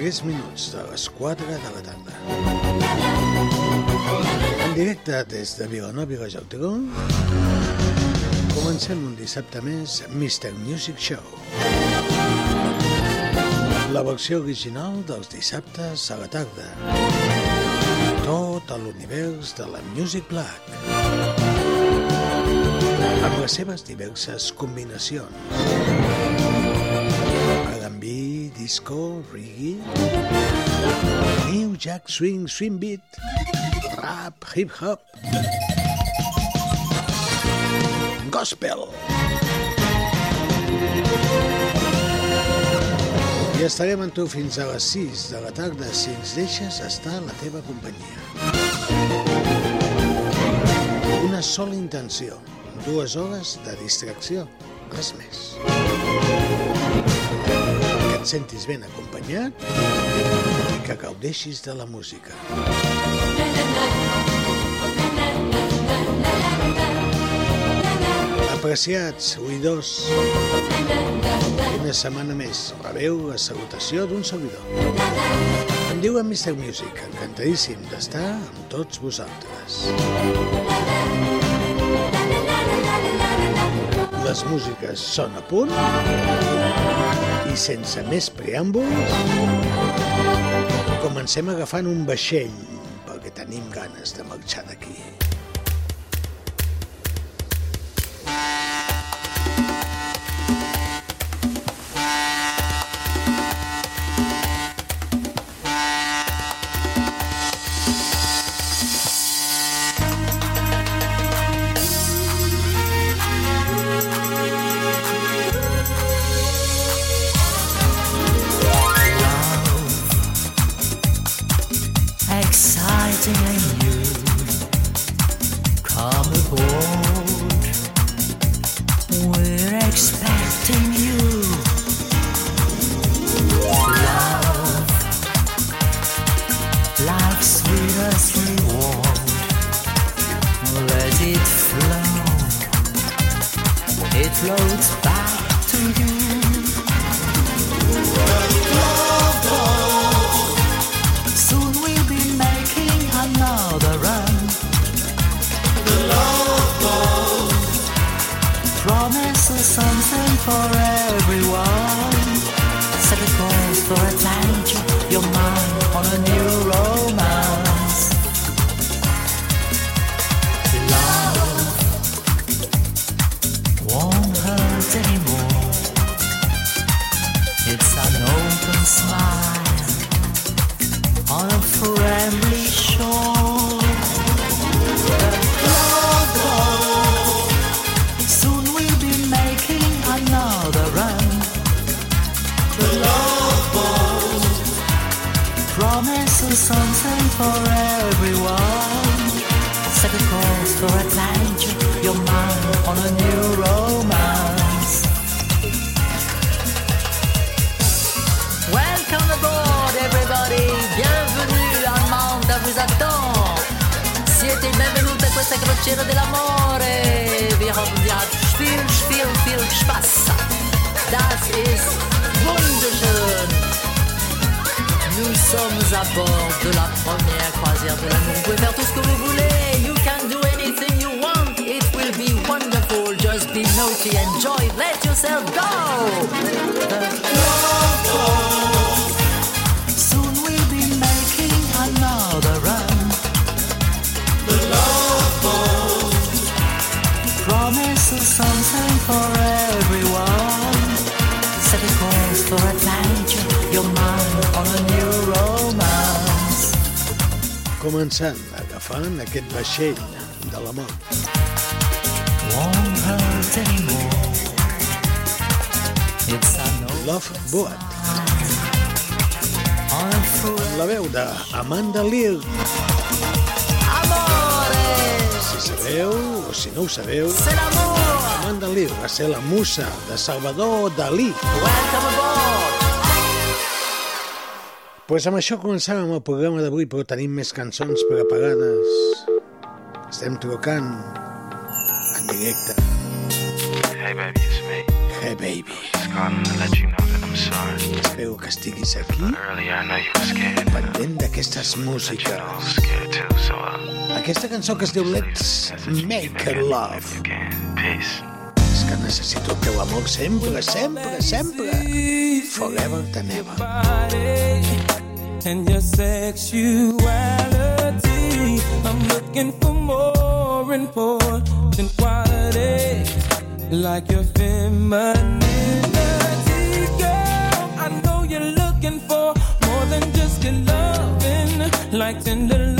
3 minuts de les 4 de la tarda. En directe des de Vilanova i la Geltrú, comencem un dissabte més Mr. Music Show. La versió original dels dissabtes a la tarda. Tot l'univers de la Music Black. Amb les seves diverses combinacions. Disco, reggae, new jack swing, swing beat, rap, hip hop, gospel. I estarem amb tu fins a les 6 de la tarda si ens deixes estar a la teva companyia. Una sola intenció, dues hores de distracció, res més et sentis ben acompanyat i que gaudeixis de la música. Apreciats oïdors, una setmana més rebeu la salutació d'un servidor. Em diuen Mr. Music, encantadíssim d'estar amb tots vosaltres. Les músiques són a punt i sense més preàmbuls comencem agafant un vaixell perquè tenim ganes de marxar d'aquí. Exciting and new. Come aboard, we're expecting you. Love, like sweetest reward, let it flow. It floats ser la musa de Salvador Dalí. Pues amb això començàvem el programa d'avui, però tenim més cançons preparades. Estem trucant en directe. Hey baby, it's me. Hey baby. I'm sorry. Espero que estiguis aquí. I know you were scared. Pendent d'aquestes músiques. Uh, Aquesta cançó que es diu Let's Make Love. Peace necessito el teu amor sempre, sempre, sempre. Forever than ever. And your sexuality, I'm looking for more important quality, like your femininity, girl. I know you're looking for more than just your loving, like tender love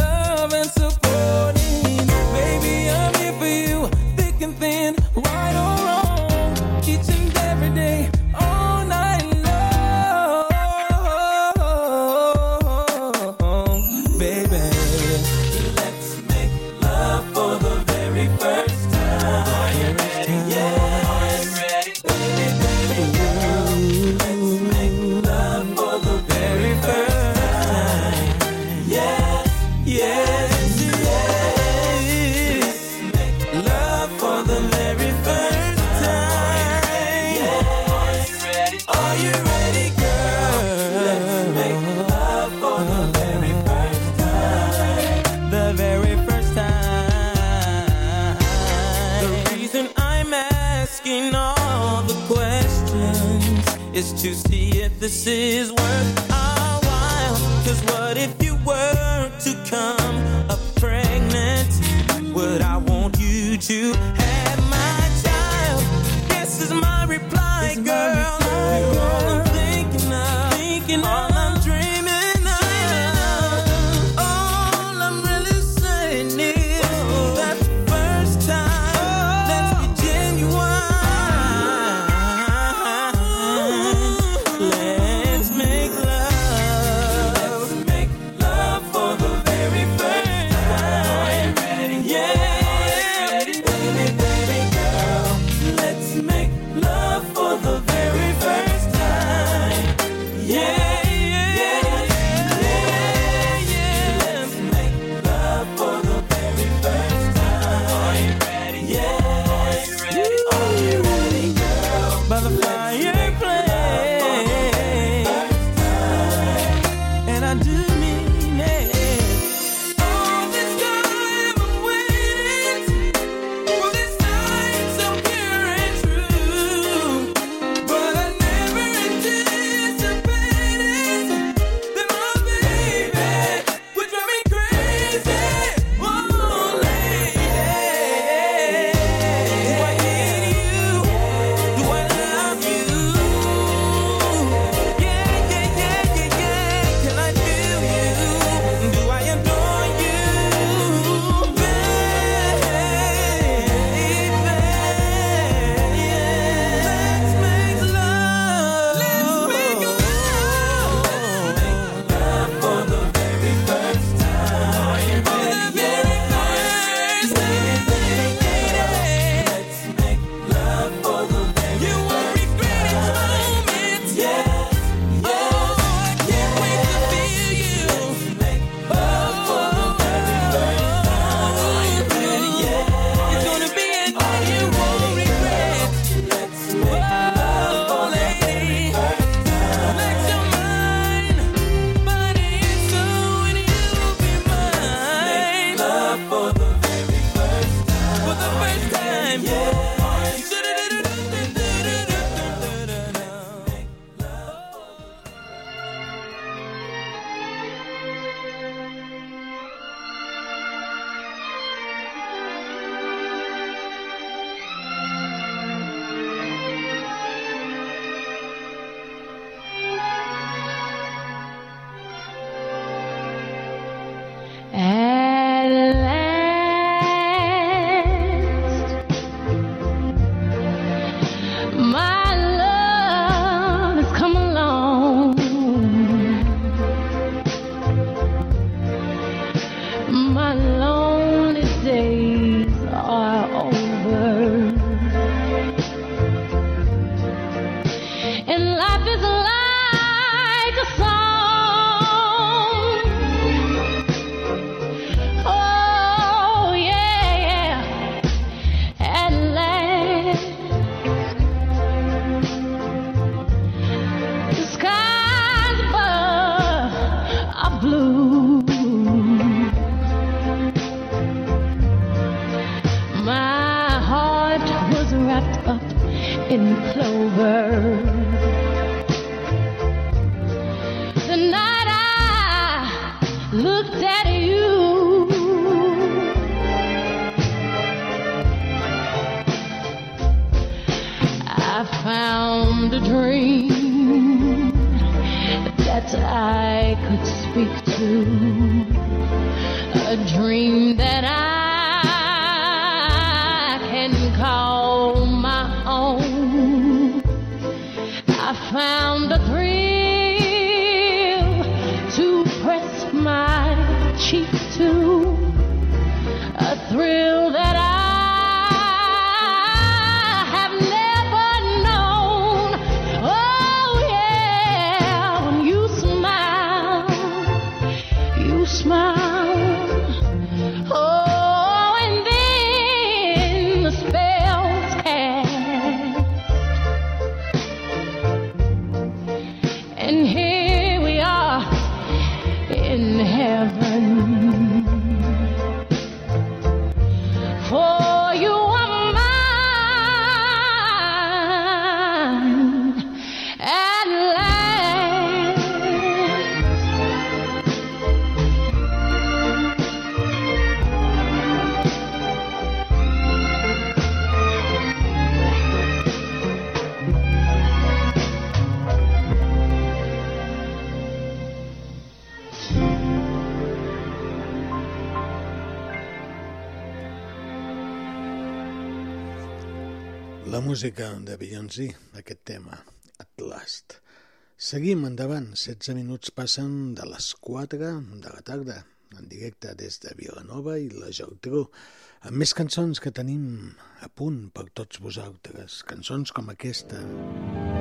música de Beyoncé, aquest tema, At Last. Seguim endavant, 16 minuts passen de les 4 de la tarda, en directe des de Vilanova i la Geltrú, amb més cançons que tenim a punt per tots vosaltres, cançons com aquesta. I'm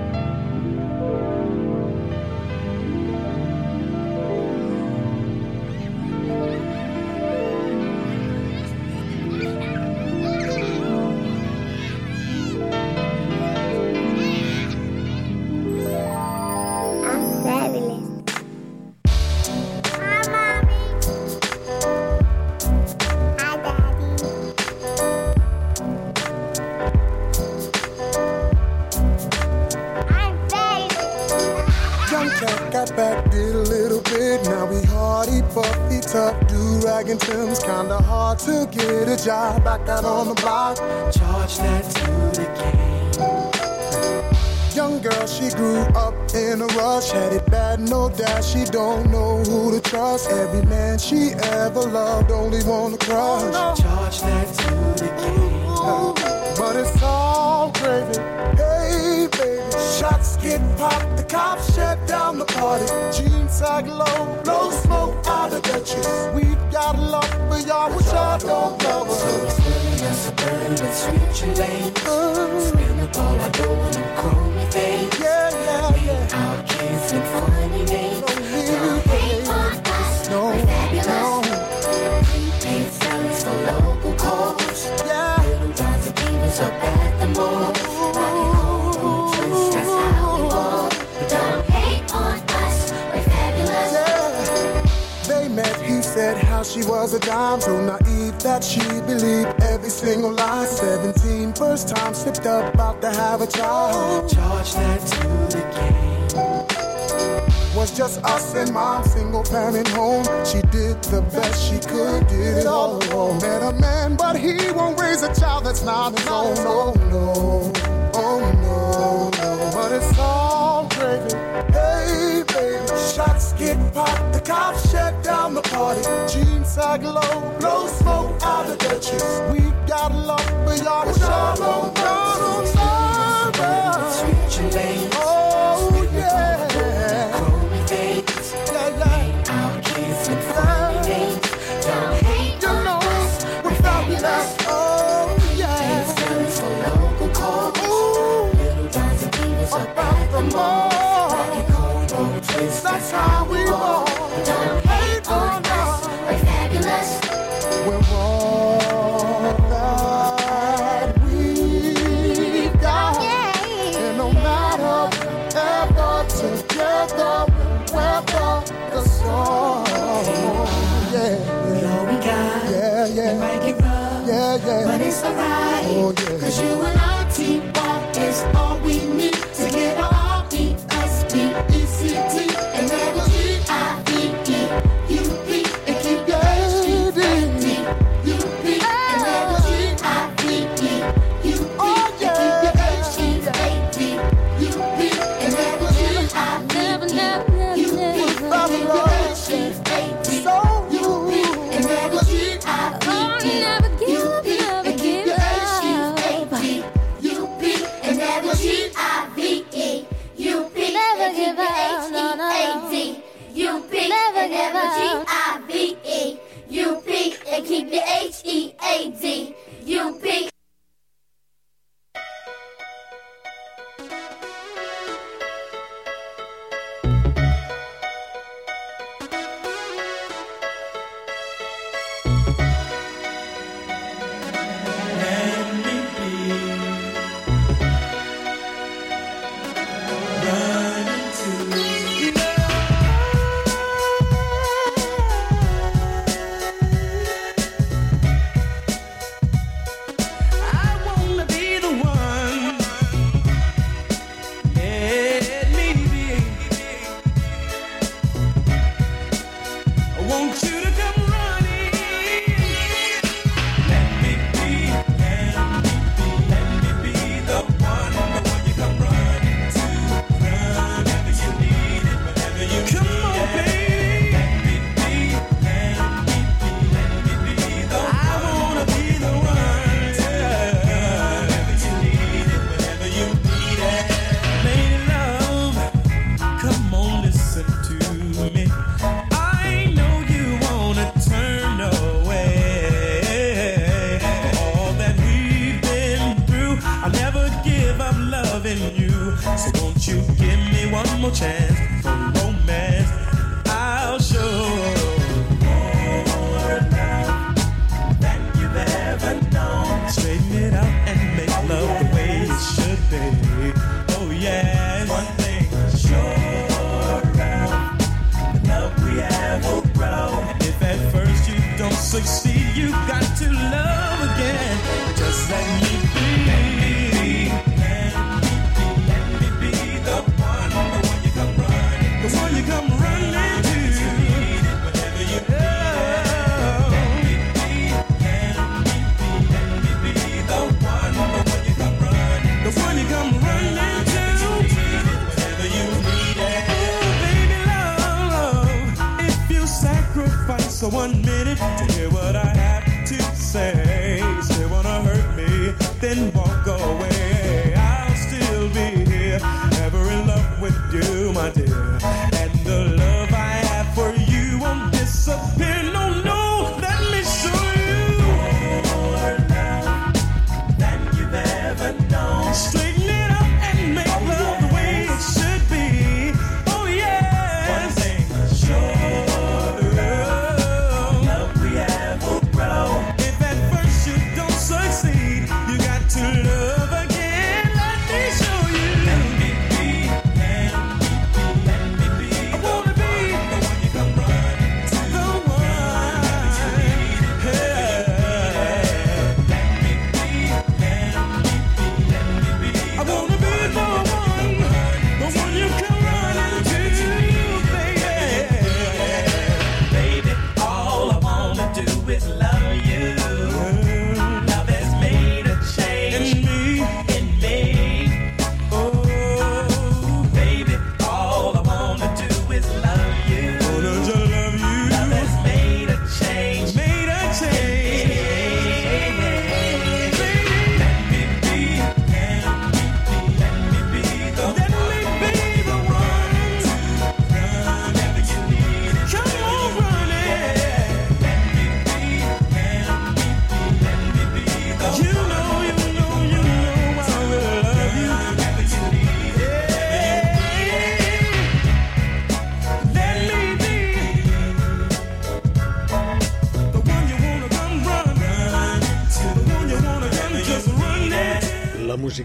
to get a job. Back out on the block, charge that to the game. Young girl, she grew up in a rush, had it bad, no doubt. She don't know who to trust. Every man she ever loved only want to crush. Charge that to the game. But it's all gravy. Hey, baby. Shots get popped, the cops shut down the party. Jeans sag low, blow smoke out of the chest got love for y'all, which y'all don't love. So a burn, the I don't. Yeah, yeah, funny names. We're salaries for local calls. Little up at the mall. Was a dime, so naive that she believed every single lie. 17, first time slipped up, about to have a child. Charge that to the game. Was just us and mom, single parent home. She did the best she could, did it all alone. Met a man, but he won't raise a child that's not his own. Oh no, oh no, no. But it's all gravy. The cops shut down the party. Jeans are glow, blow smoke out of the trees. We got love, but y'all are all on God on Switch your lanes. Oh, yeah. Chromie dates. Yeah, yeah. Out kids and funny dates. Don't hate the laws. We're fabulous. Oh, yeah. For local cause. Little dancing divas about the mall. That's how we roll. You and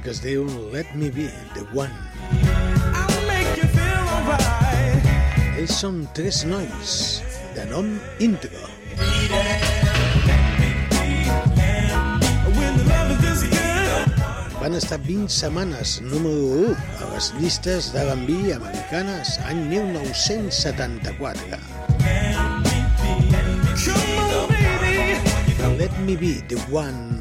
que es diu Let Me Be The One. Right. Ells són tres nois, de nom íntegro. Van estar 20 setmanes número 1 a les llistes de l'enví americanes any 1974. Let me be the one.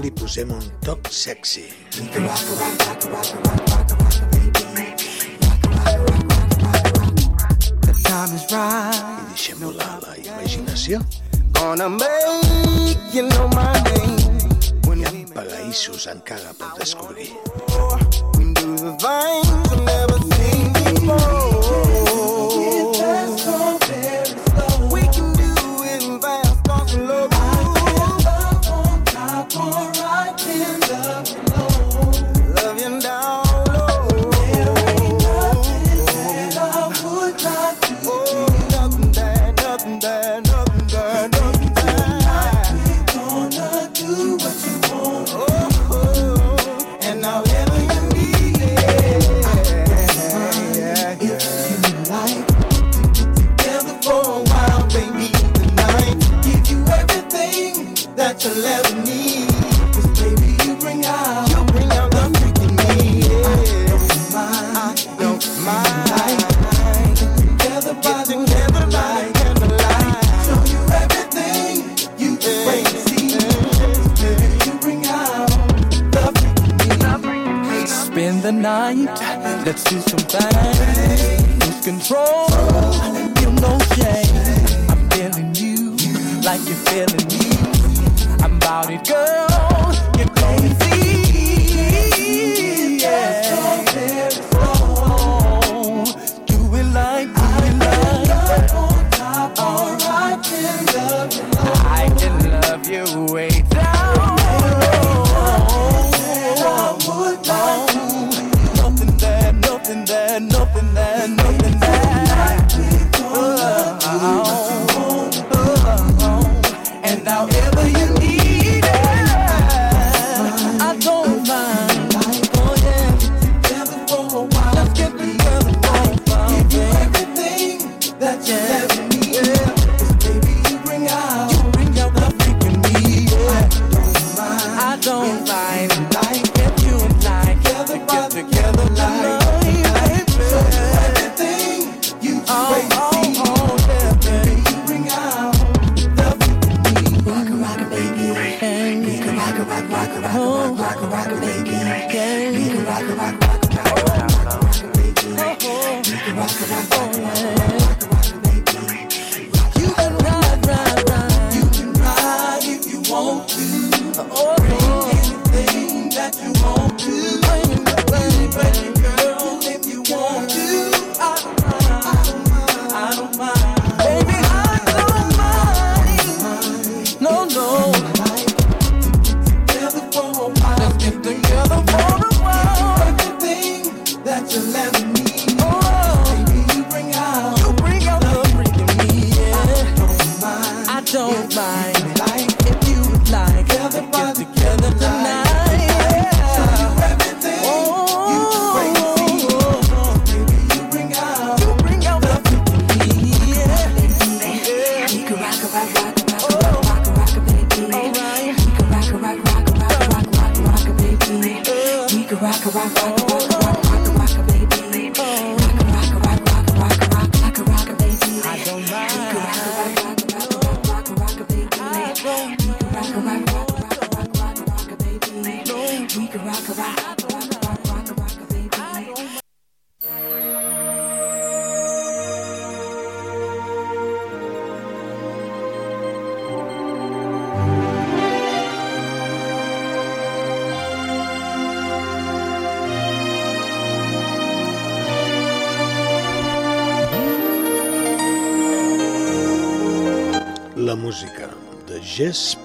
li posem un toc sexy. I deixem volar la imaginació. Hi ha pagaïssos encara per descobrir.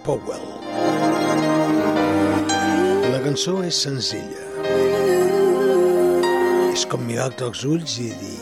Powell. La cançó és senzilla. És com mirar-te als ulls i dir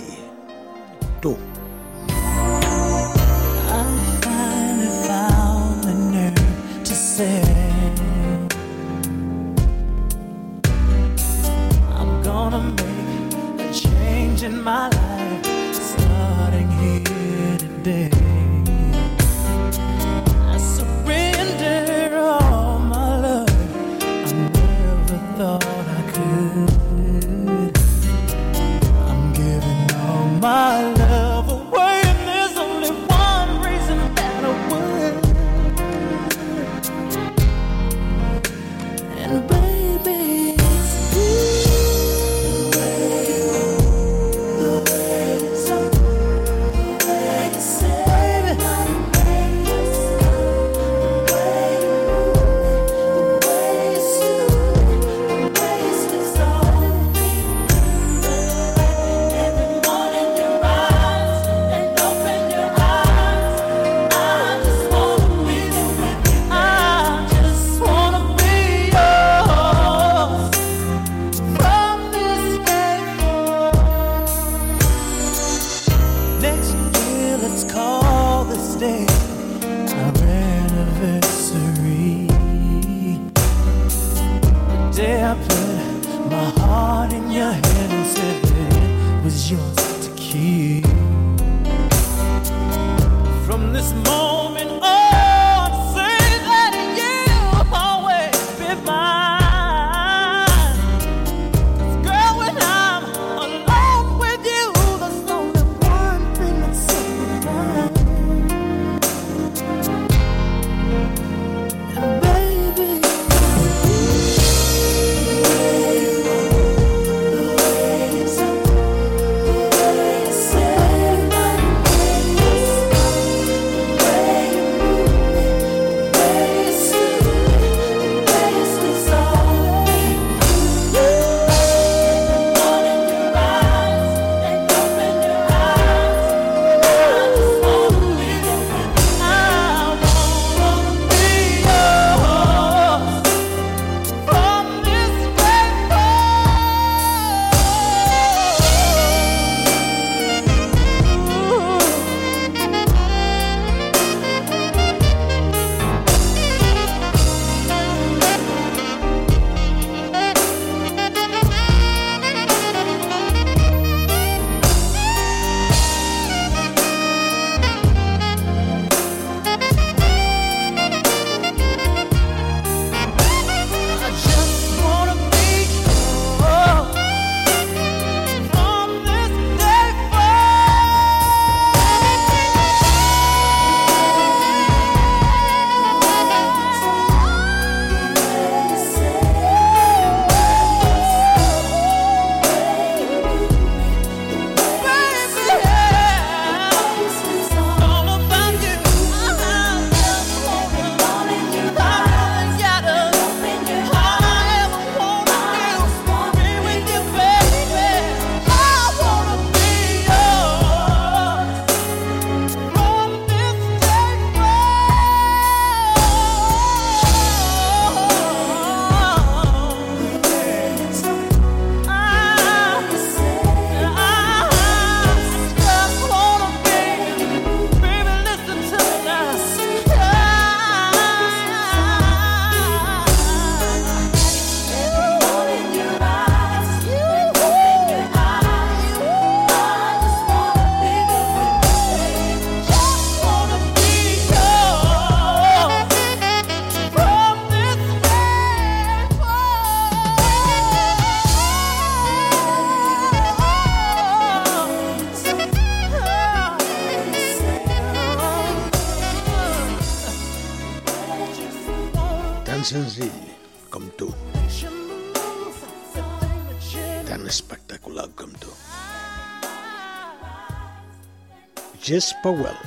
Jess Powell,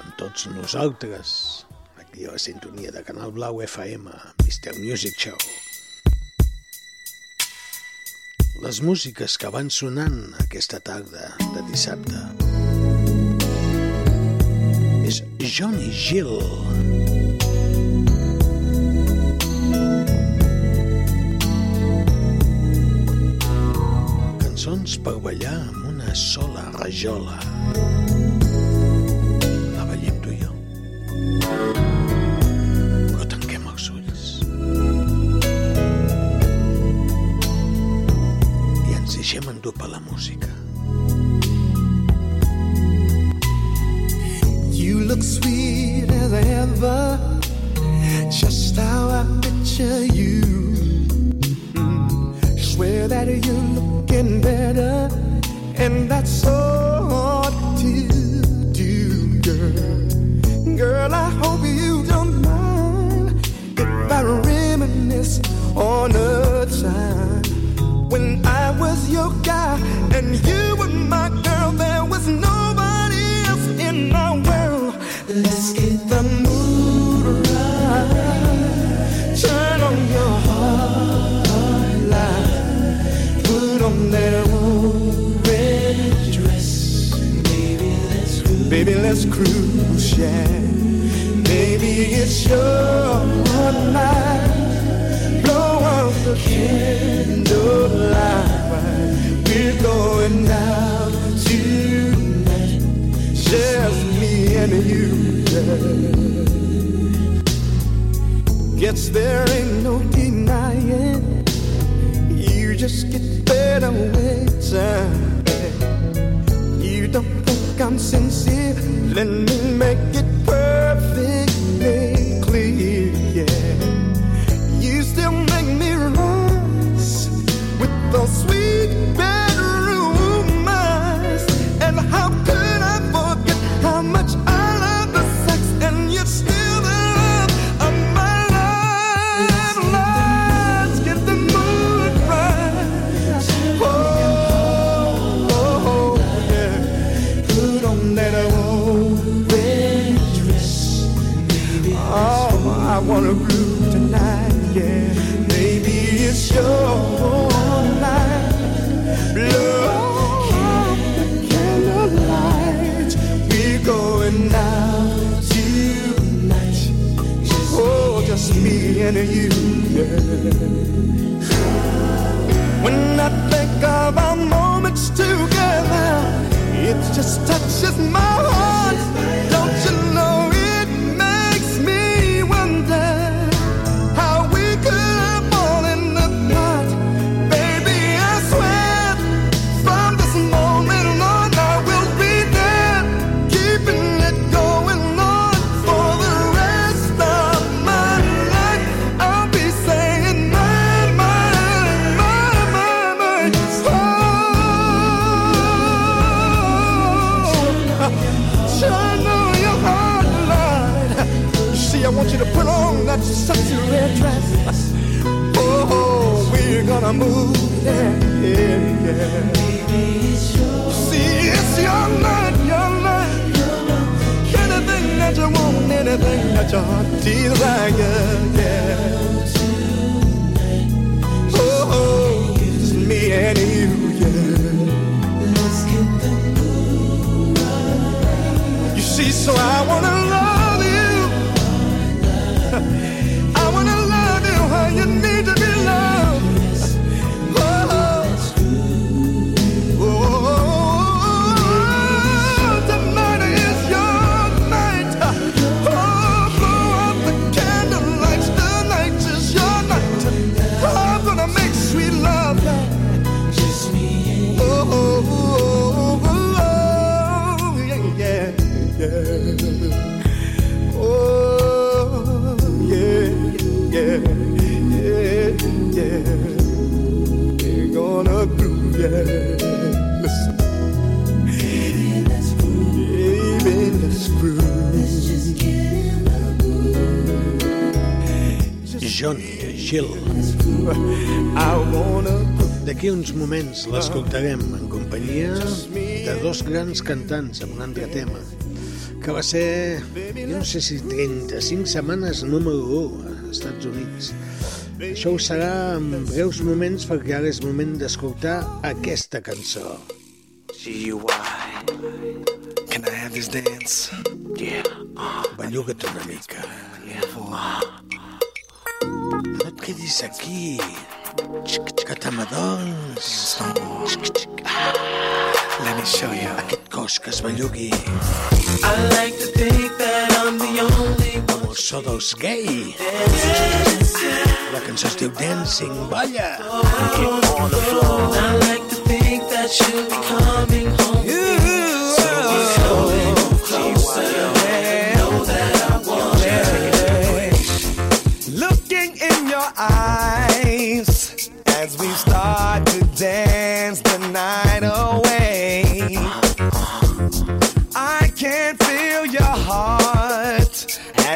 amb tots nosaltres, aquí a la sintonia de Canal Blau FM, Mr. Music Show. Les músiques que van sonant aquesta tarda de dissabte. És Johnny Gill. Cançons per ballar amb una sola rajola. just get better with time. You don't think I'm sincere? Let me make it thinking you. Yeah. When I think of our moments together, it's just a feel right. Johnny Gill. D'aquí uns moments l'escoltarem en companyia de dos grans cantants amb un altre tema, que va ser, jo no sé si 35 setmanes número 1 als Estats Units. Això ho serà en breus moments perquè ara és moment d'escoltar aquesta cançó. GUI Can I have this dance? Yeah. Belluga't una mica. Yeah siguis aquí. Que t'amadols. Let me show you. Aquest cos que es bellugui. I like to think that I'm the only one. Amb el so dels gay. La cançó es diu Dancing, balla. I like to think that you'll be coming home.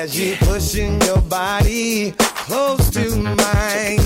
as you pushing your body close to mine.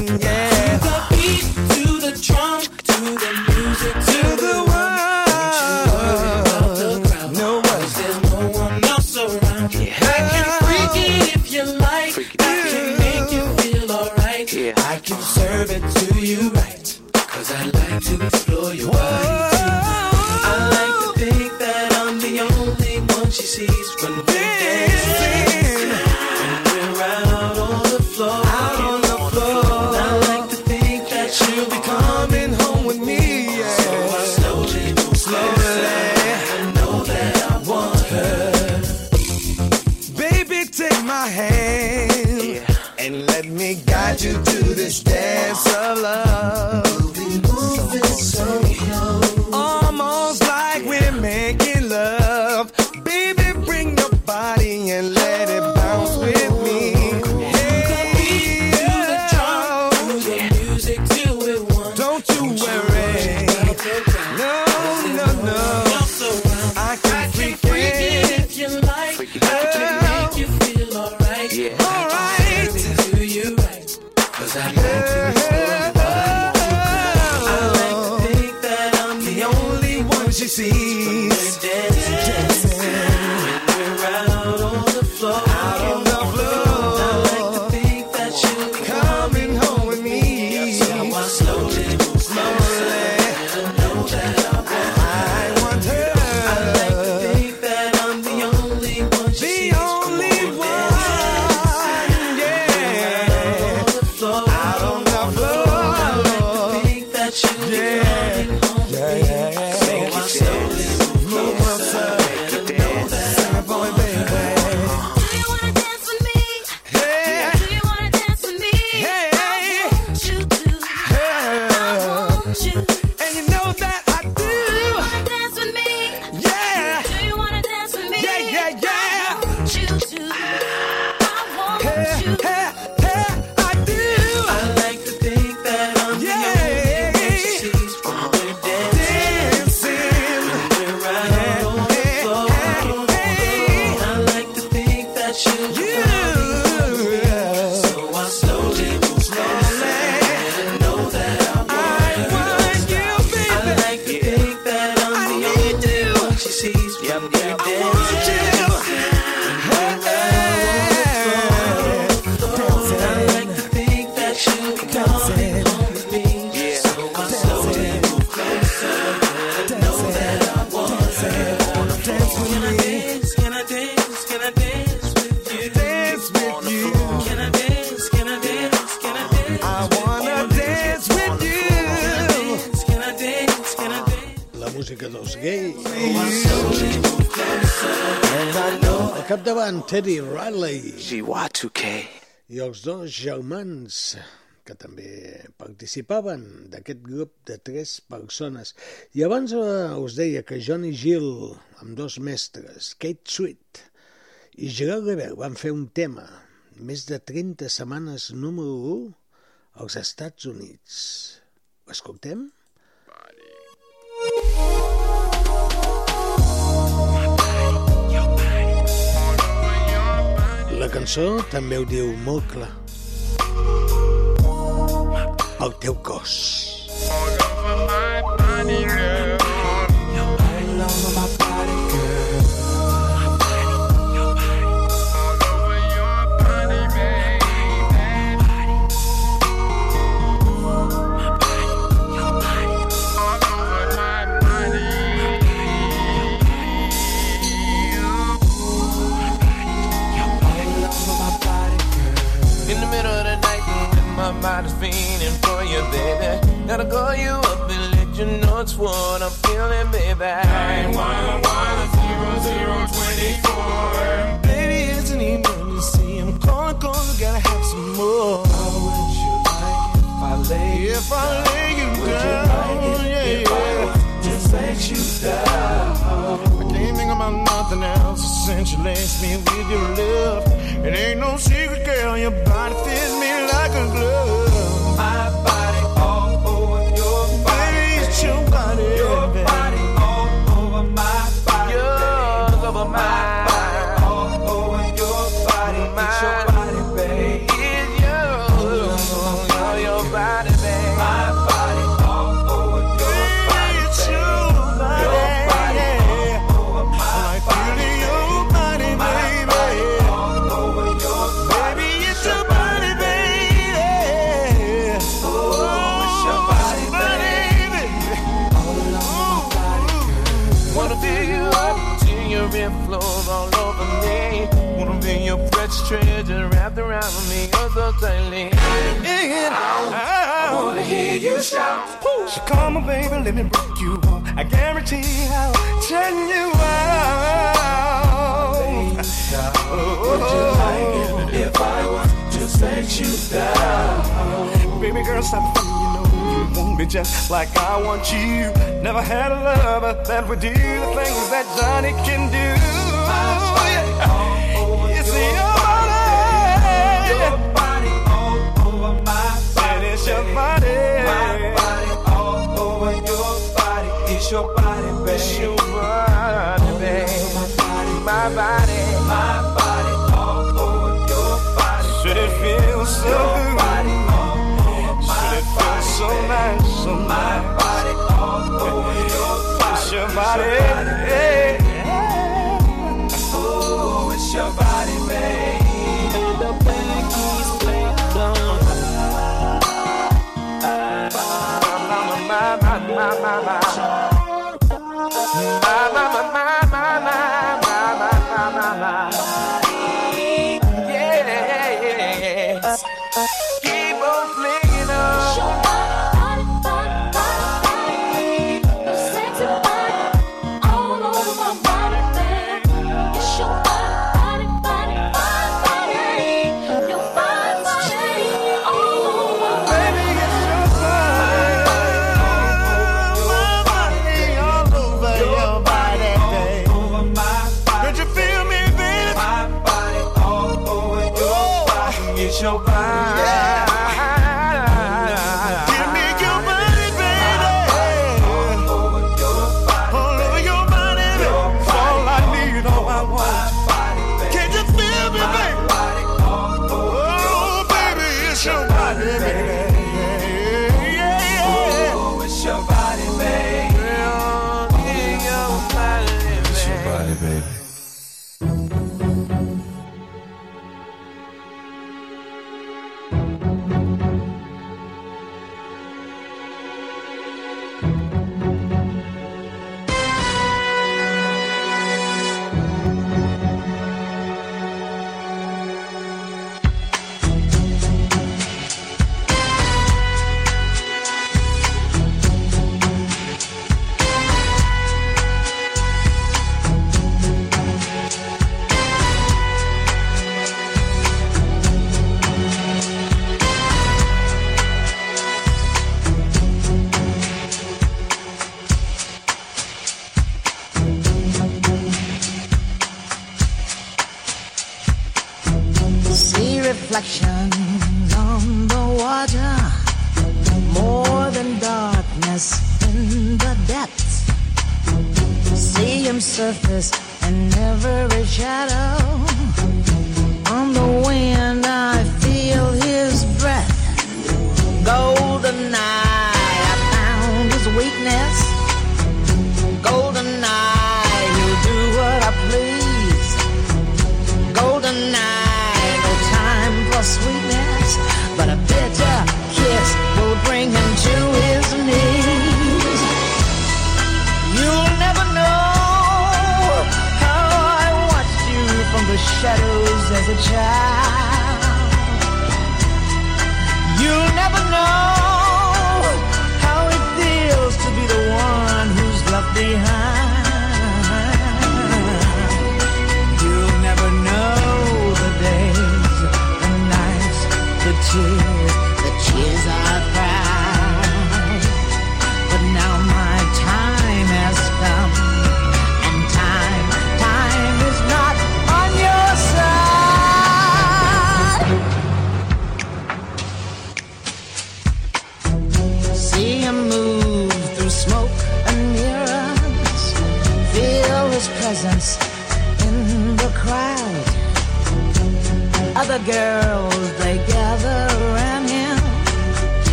Bradley. G2K. I els dos germans que també participaven d'aquest grup de tres persones. I abans eh, us deia que Johnny Gill, amb dos mestres, Kate Sweet i Gerard Rebert, van fer un tema, més de 30 setmanes número 1 als Estats Units. Ho escoltem? Body. La cançó també ho diu molt clar. El teu cos. Oh, Gotta call you up and let you know it's what I'm feeling, baby. 911 Baby, it's an emergency. I'm calling, calling, gotta have some more. How would you like if I lay you If I lay you down, you like it yeah, yeah. Just let you down. I can't think about nothing else since you left me with your love. It ain't no secret, girl. Your body fits me like a glove. I And I, wanna hear you shout. So come on, baby, let me break you off. I guarantee I'll turn you out. Would you like it if I was just let you down? Baby girl, stop for you know you want me just like I want you. Never had a lover that would do the things that Johnny can do. Yeah. It's your body. It's your body, baby. It's your body, baby. My body. My body all over your body. Should it feel so good? Should it feel so nice? So my body all over your body. It's your body. yeah. Oh, it's your body,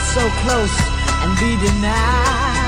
so close and be denied.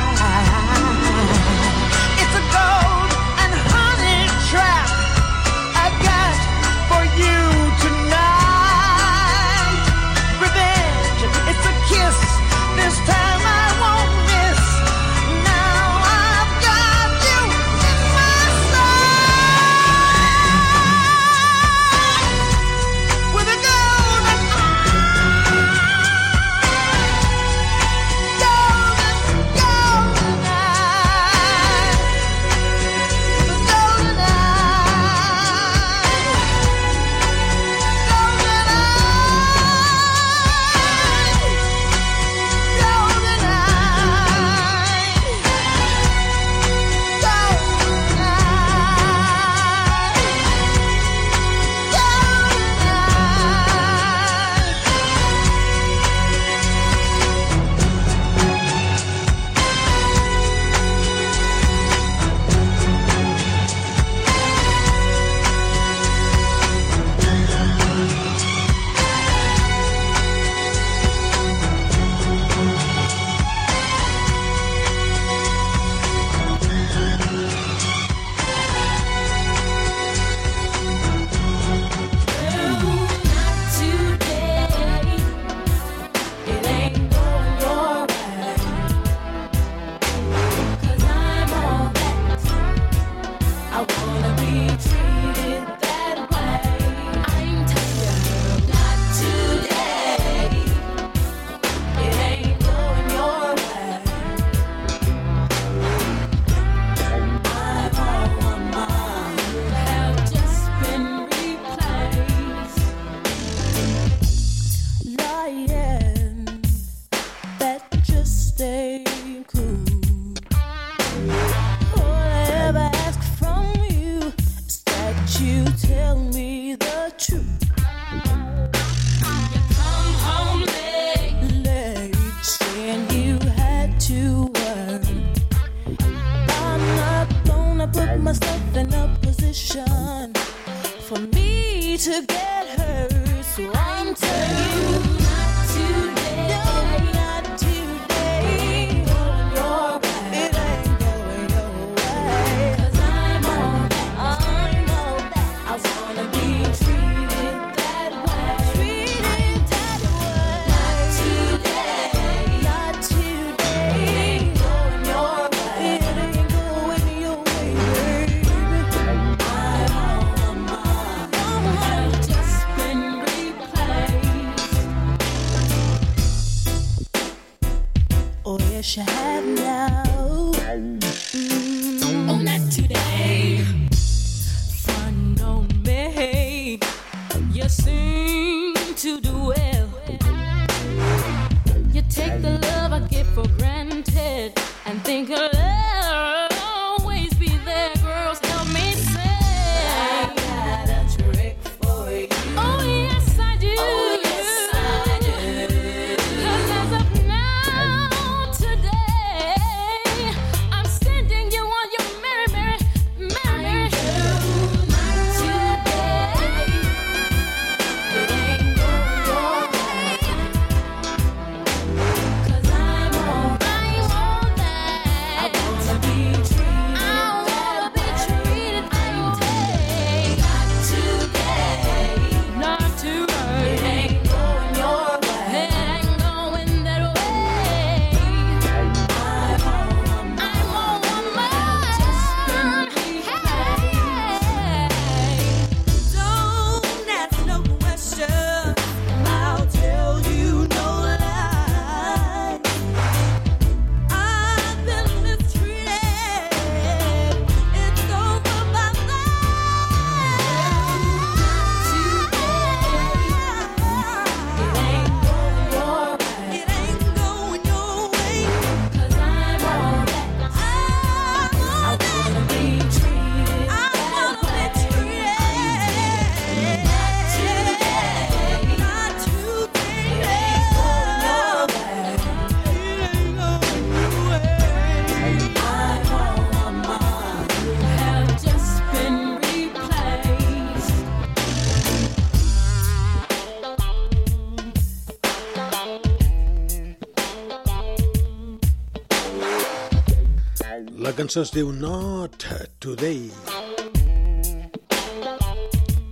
Cançó es diu Not Today.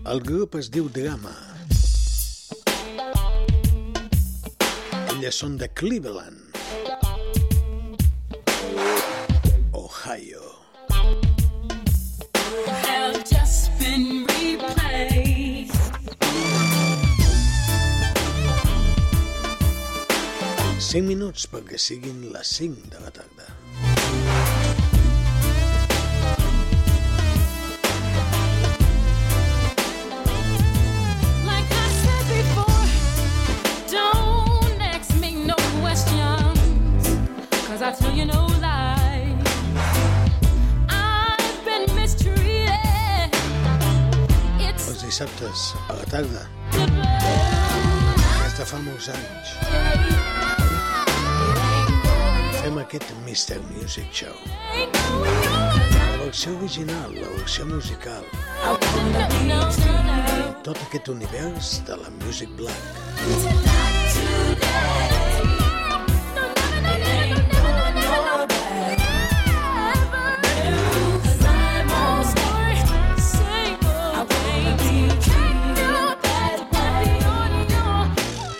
El grup es diu Drama. Elles són de Cleveland, Ohio. have just been. Cinc minuts perquè siguin les 5 de la aquest univers de la Music Black.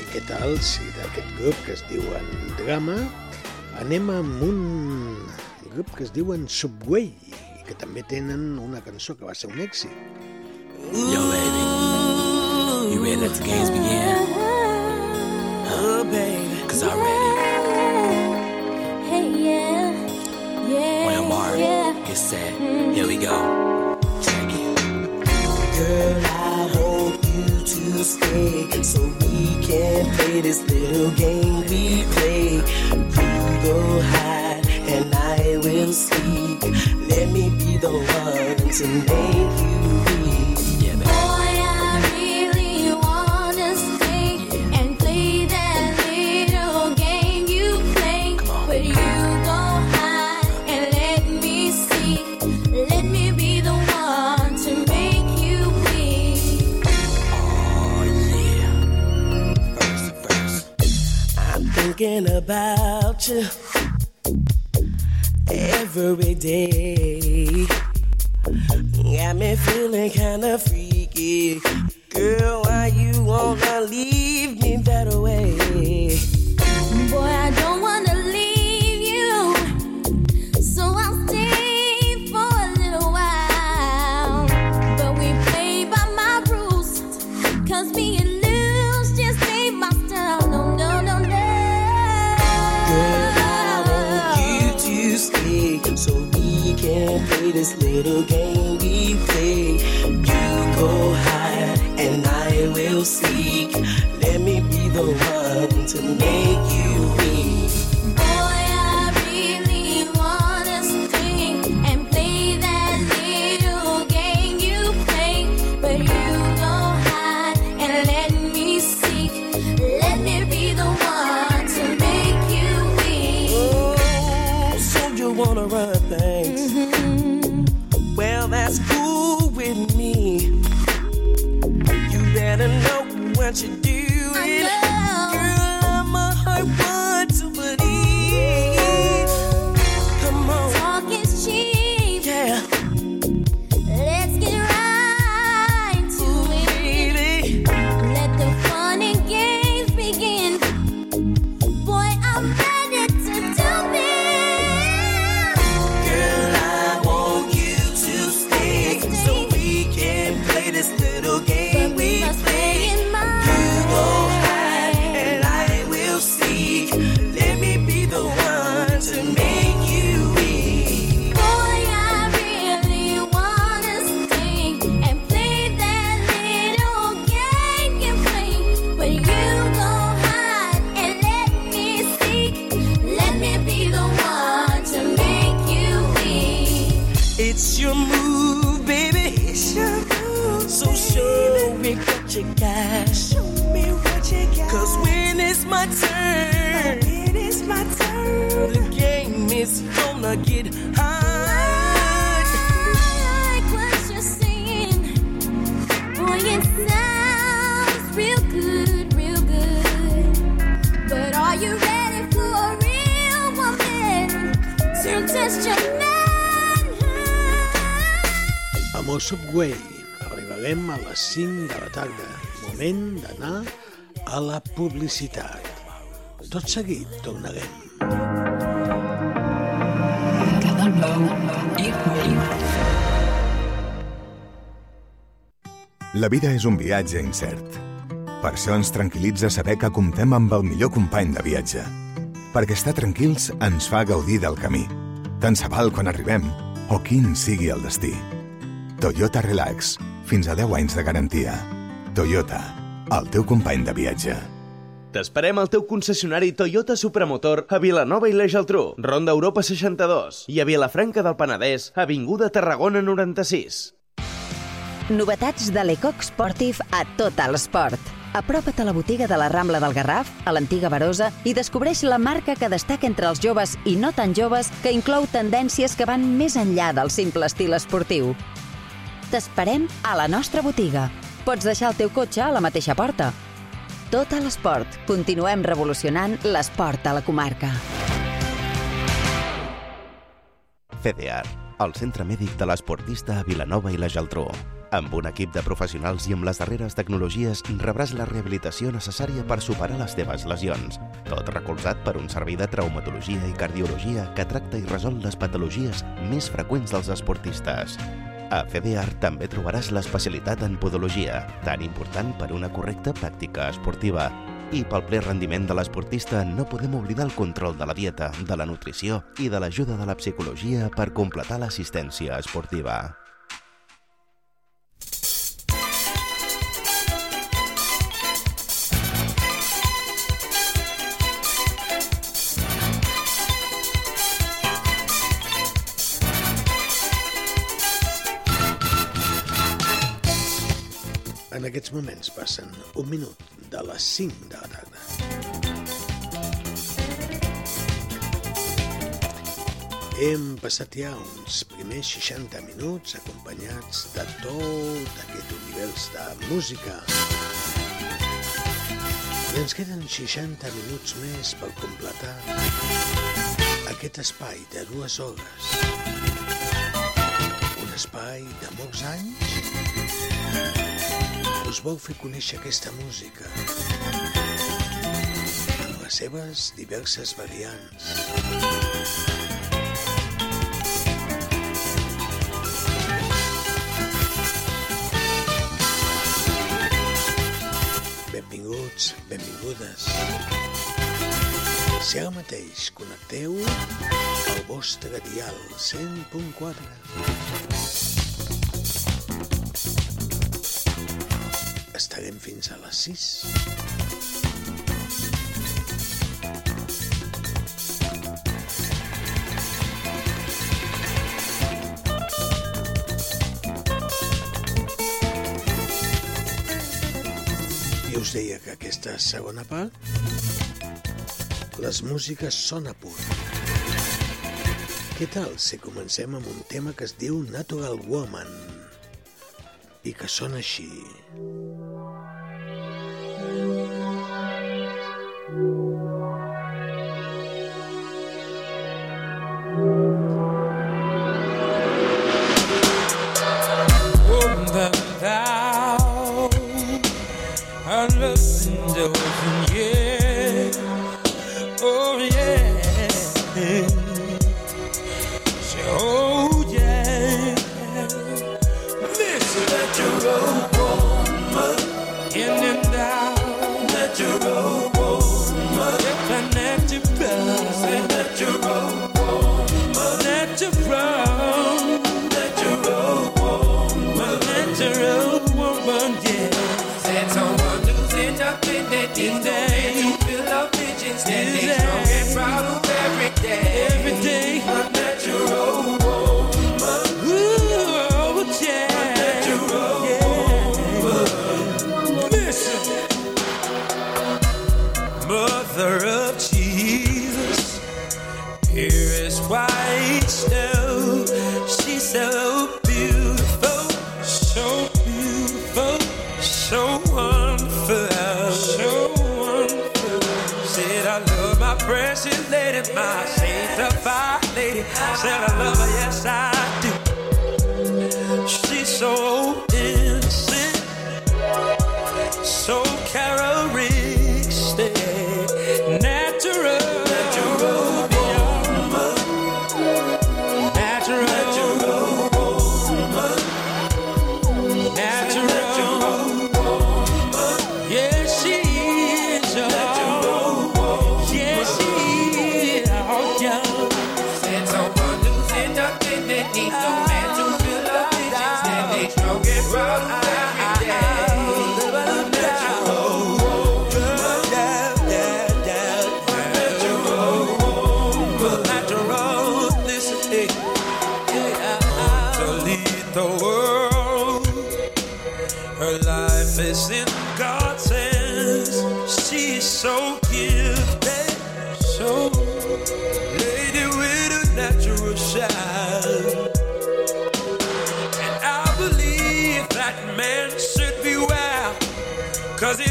I què tal si d'aquest grup que es diuen Drama anem amb un grup que es diuen Subway i que també tenen una cançó que va ser un èxit. Yo, baby. You ready to let the games begin? Oh, baby. Cause I'm ready. Hey, yeah, yeah, On your mark, yeah. get set. Here we go. Check it. Girl, I want you to stay so we can play this little game we play. You go hide and I will seek. Let me be the one to make you thinking about you every day. Got me feeling kinda freaky. Girl, why you wanna leave me that way? Boy, I don't wanna this little game we play. You go hide and I will seek. Let me be the one to make you Subway, arribarem a les 5 de la tarda. Moment d'anar a la publicitat. Tot seguit tornarem. La vida és un viatge incert. Per això ens tranquil·litza saber que comptem amb el millor company de viatge. Perquè estar tranquils ens fa gaudir del camí. Tant se val quan arribem o quin sigui el destí. Toyota Relax. Fins a 10 anys de garantia. Toyota. El teu company de viatge. T'esperem al teu concessionari Toyota Supramotor a Vilanova i la Geltrú, Ronda Europa 62 i a Vilafranca del Penedès, Avinguda Tarragona 96. Novetats de l'Ecoc Sportif a tot l'esport. Apropa't a la botiga de la Rambla del Garraf, a l'antiga Barosa, i descobreix la marca que destaca entre els joves i no tan joves, que inclou tendències que van més enllà del simple estil esportiu. T'esperem a la nostra botiga. Pots deixar el teu cotxe a la mateixa porta. Tot a l'esport. Continuem revolucionant l'esport a la comarca. CDR, el centre mèdic de l'esportista a Vilanova i la Geltrú. Amb un equip de professionals i amb les darreres tecnologies rebràs la rehabilitació necessària per superar les teves lesions. Tot recolzat per un servei de traumatologia i cardiologia que tracta i resol les patologies més freqüents dels esportistes. A CDR també trobaràs l'especialitat en podologia, tan important per una correcta pràctica esportiva. I pel ple rendiment de l'esportista no podem oblidar el control de la dieta, de la nutrició i de l'ajuda de la psicologia per completar l'assistència esportiva. En aquests moments passen un minut de les 5 de la tarda. Hem passat ja uns primers 60 minuts acompanyats de tot aquest univers de música. I ens queden 60 minuts més per completar aquest espai de dues hores. Un espai de molts anys us vol fer conèixer aquesta música amb les seves diverses variants. Benvinguts, benvingudes. Si ara mateix connecteu al vostre dial 100.4 estarem fins a les 6. I us deia que aquesta segona part les músiques són a punt. Què tal si comencem amb un tema que es diu Natural Woman i que sona així?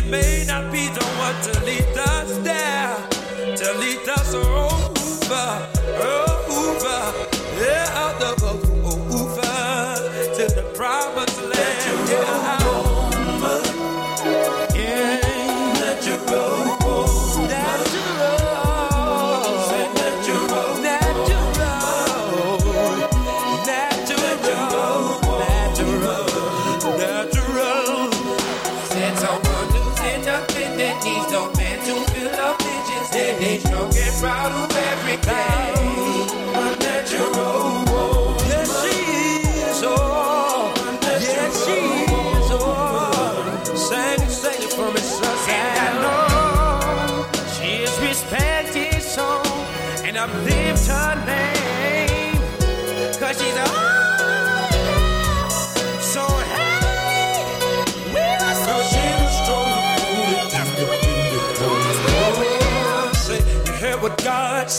may not be, the one to lead us there, to lead us over. about.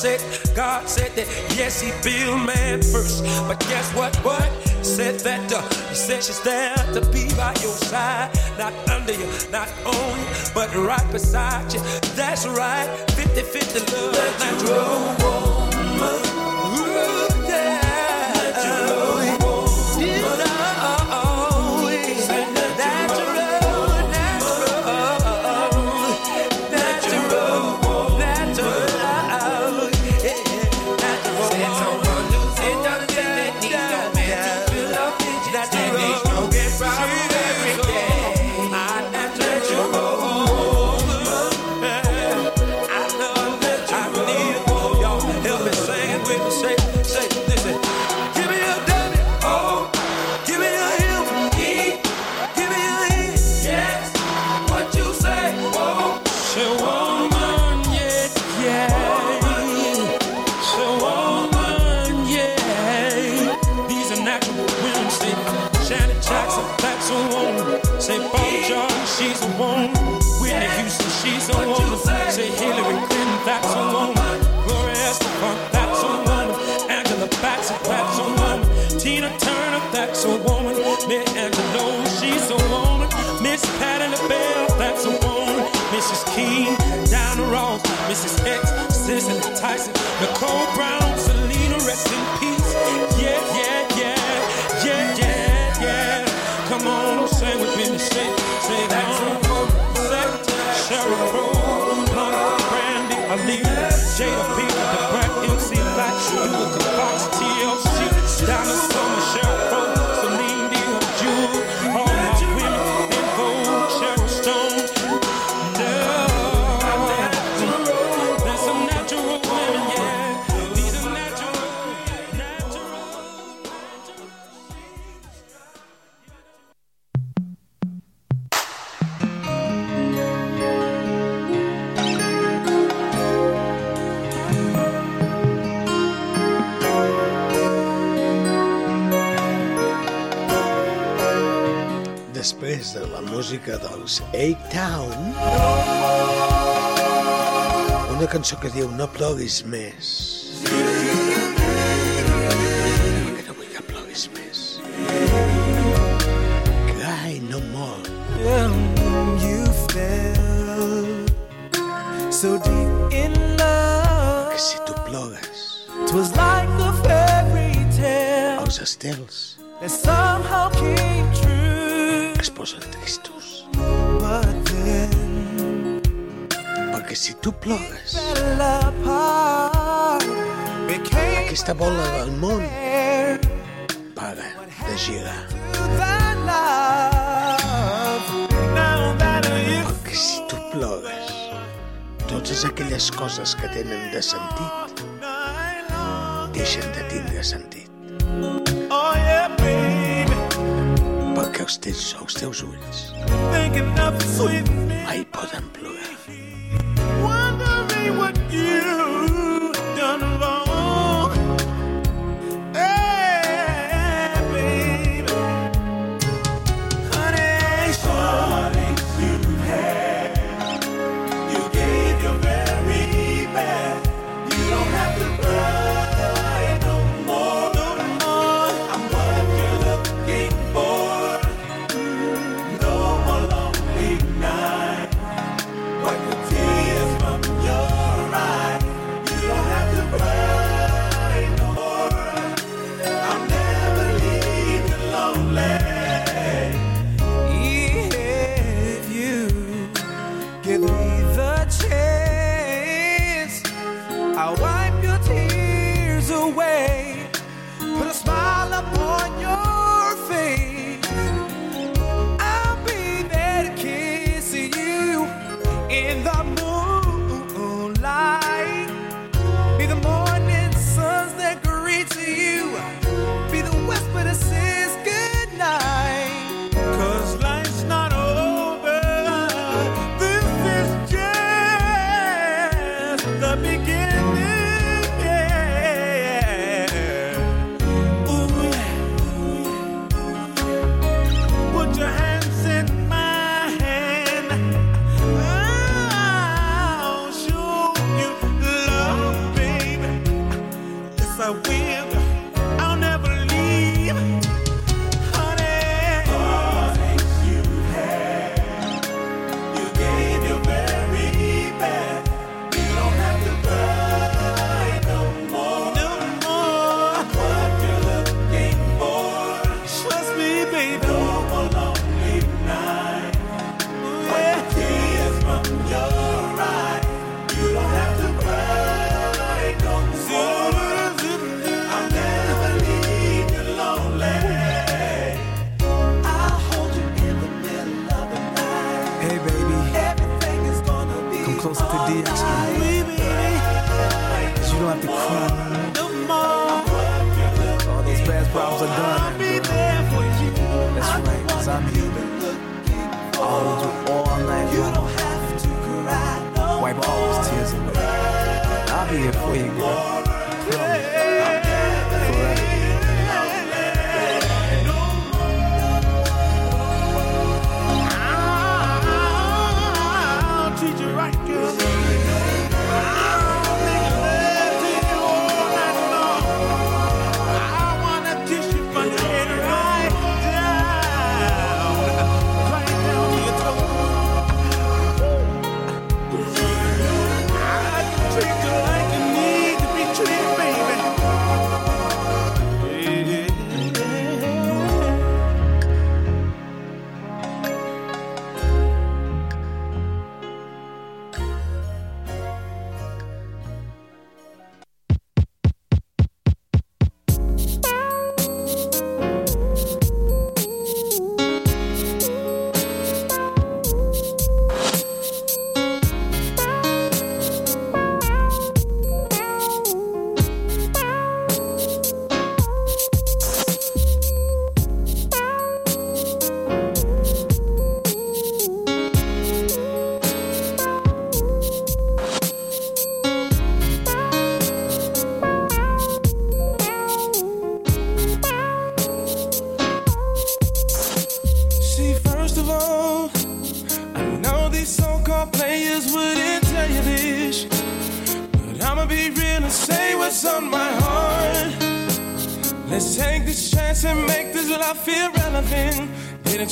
said, God said that yes, he built man first. But guess what? What? Said that uh, he said she's there to be by your side, not under you, not on you, but right beside you. That's right, 50 50 love, natural woman. Say Hillary Clinton, that's a woman. música, doncs, Egg Town. Una cançó que diu no ploguis més. Que no vull que ploguis més. Cry no more. When you fell so deep in love que si tu plogues was like a fairy tale els estels. There's que si tu plores, aquesta bola del món para de girar. perquè que si tu plores, totes aquelles coses que tenen de sentit deixen de tindre sentit. Perquè els teus, els teus ulls mai poden plorar.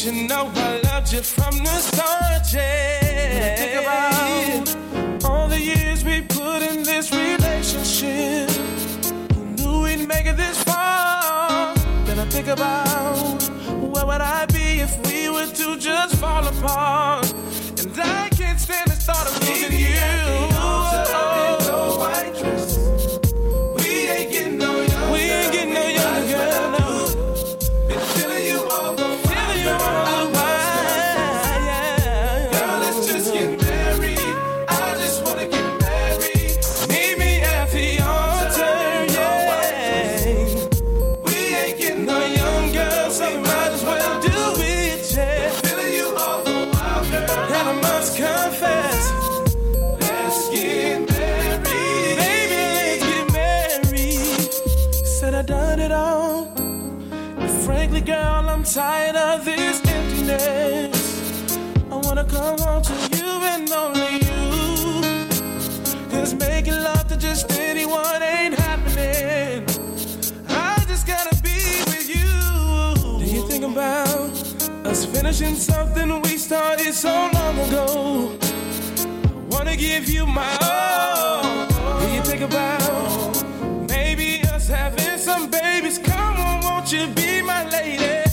you know Tired of this emptiness. I wanna come home to you and only you. Cause making love to just anyone ain't happening. I just gotta be with you. Do you think about us finishing something we started so long ago? I wanna give you my all. Do you think about maybe us having some babies? Come on, won't you be my lady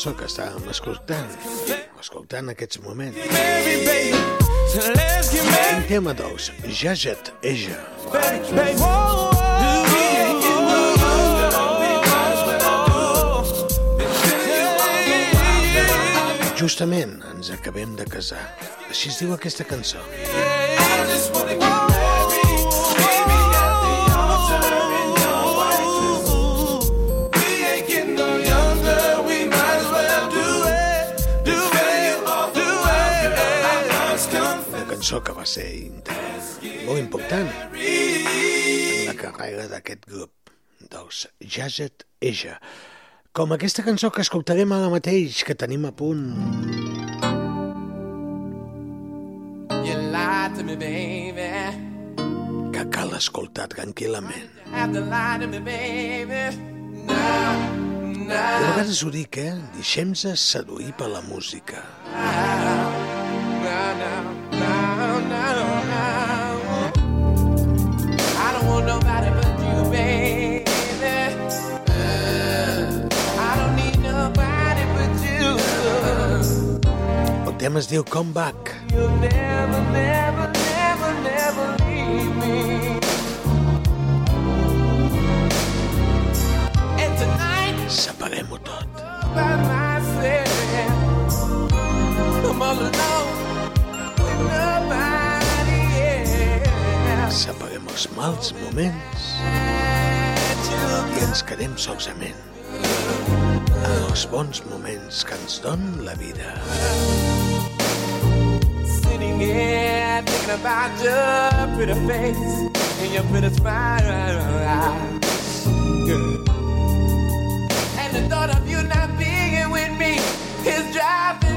cançó que estàvem escoltant, escoltant en aquests moments. Un tema dels Jajet Eja. Justament ens acabem de casar. Així es diu aquesta cançó. Cançó que va ser molt important en la carrera d'aquest grup, dels Jajet Eja. Com aquesta cançó que escoltarem ara mateix, que tenim a punt. You lied to me, baby. que cal escoltar tranquil·lament. Have to lie to me, baby. Vegades ho dic, eh? Deixem-se seduir per la música. no, tema es diu Come Back. You'll never, never, never, never leave me. And tonight, Separem-ho tot. by myself, I'm all alone with nobody else. Separem els mals moments i ens quedem solament en els bons moments que ens don la vida. Here thinking about your pretty face and your pretty smile. Girl. And the thought of you not being with me is driving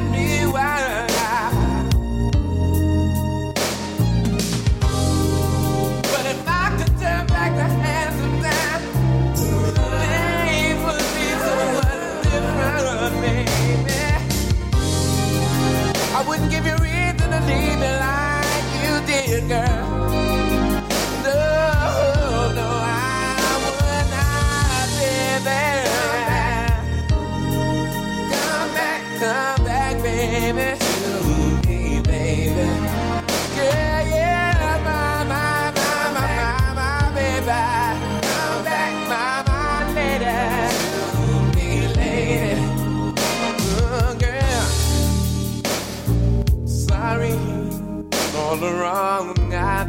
girl. No, no, I would not be there. Come back, come back, baby.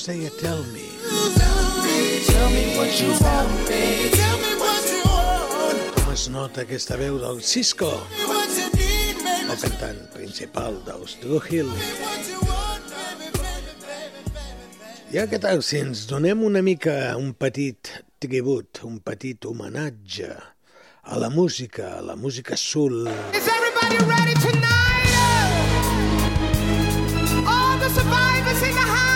say do you tell me? Tell me what you want. Tell me what you want. Com es nota aquesta veu del Cisco? El cantant principal dels True Hill. Ja què tal si ens donem una mica un petit tribut, un petit homenatge a la música, a la música soul. Is everybody ready tonight? All the survivors in the house.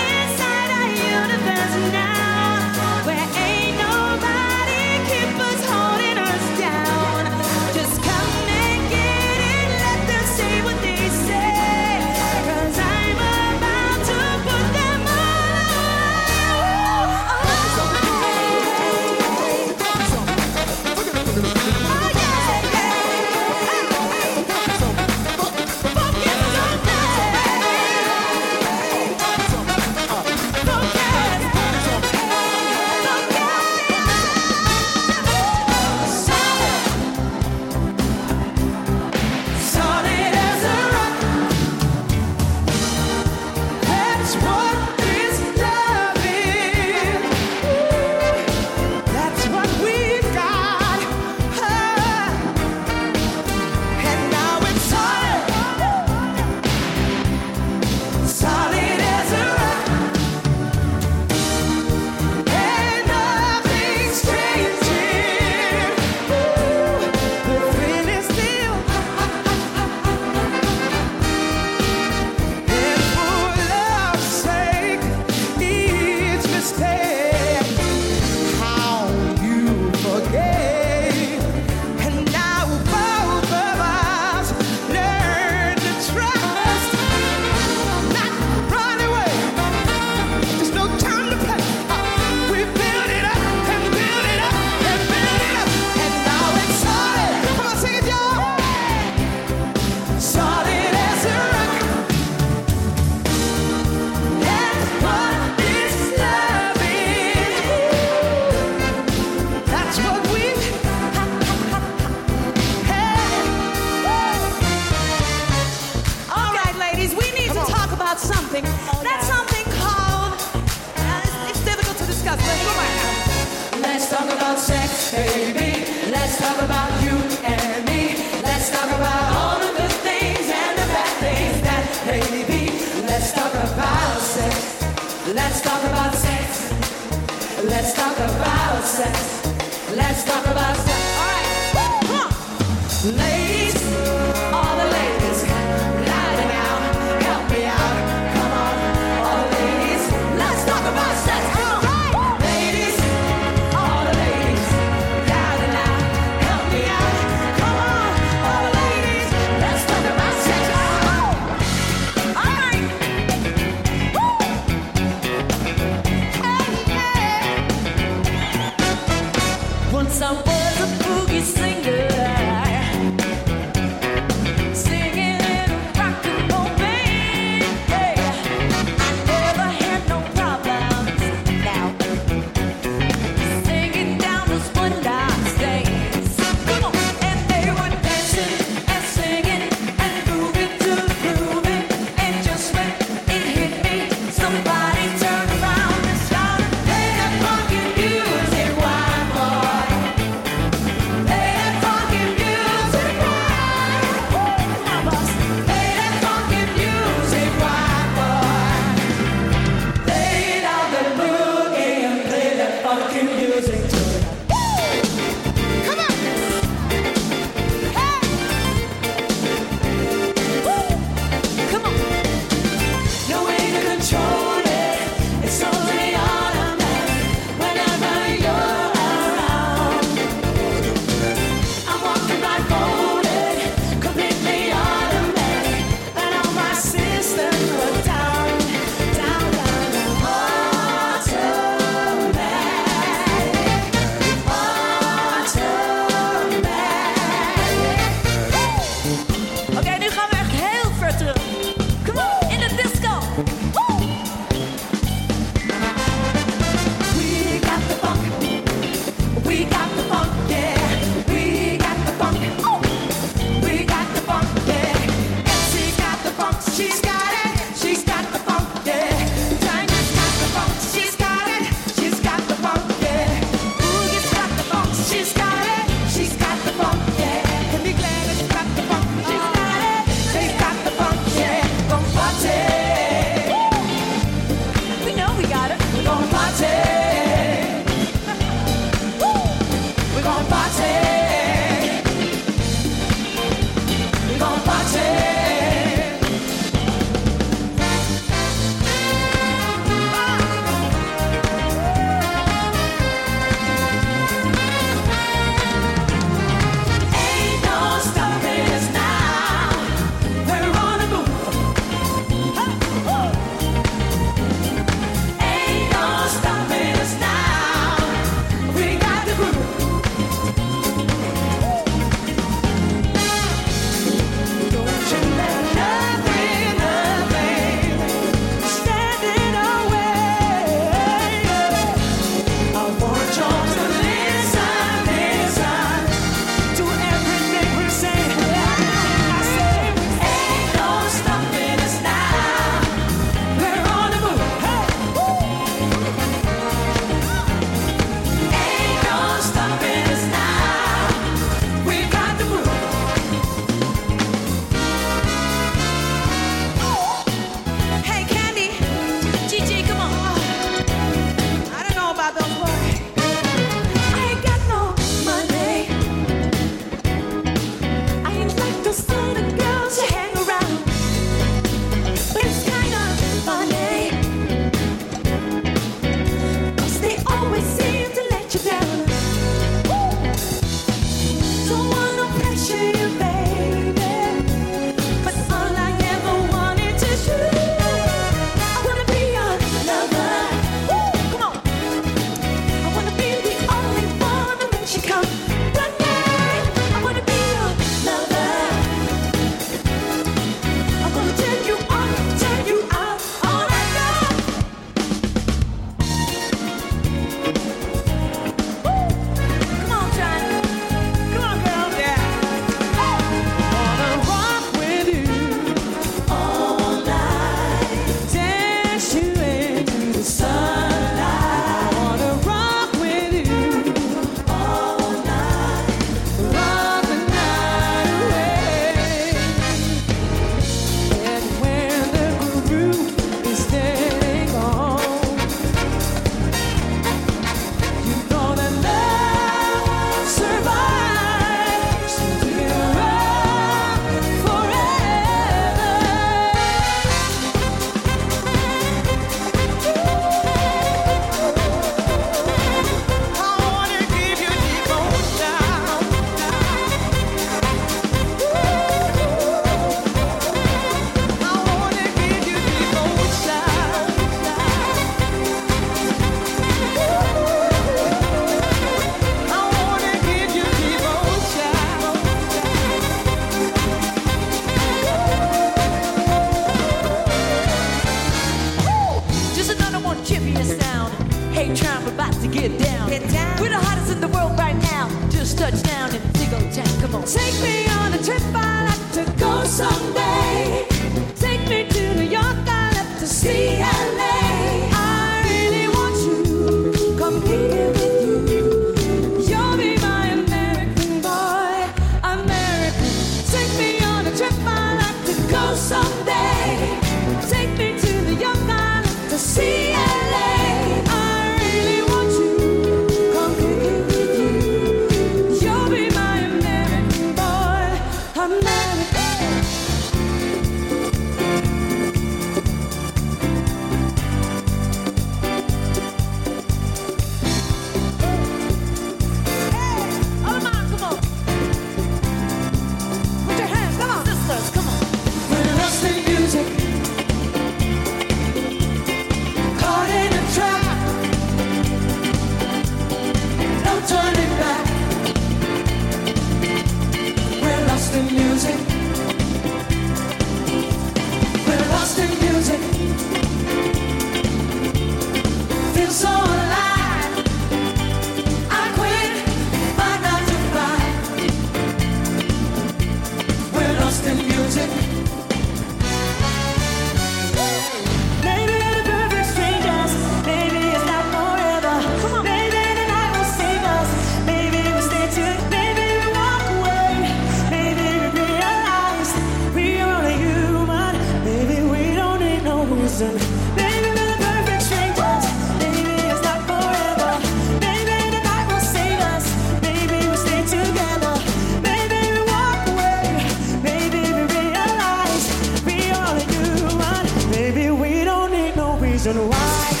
wondering why.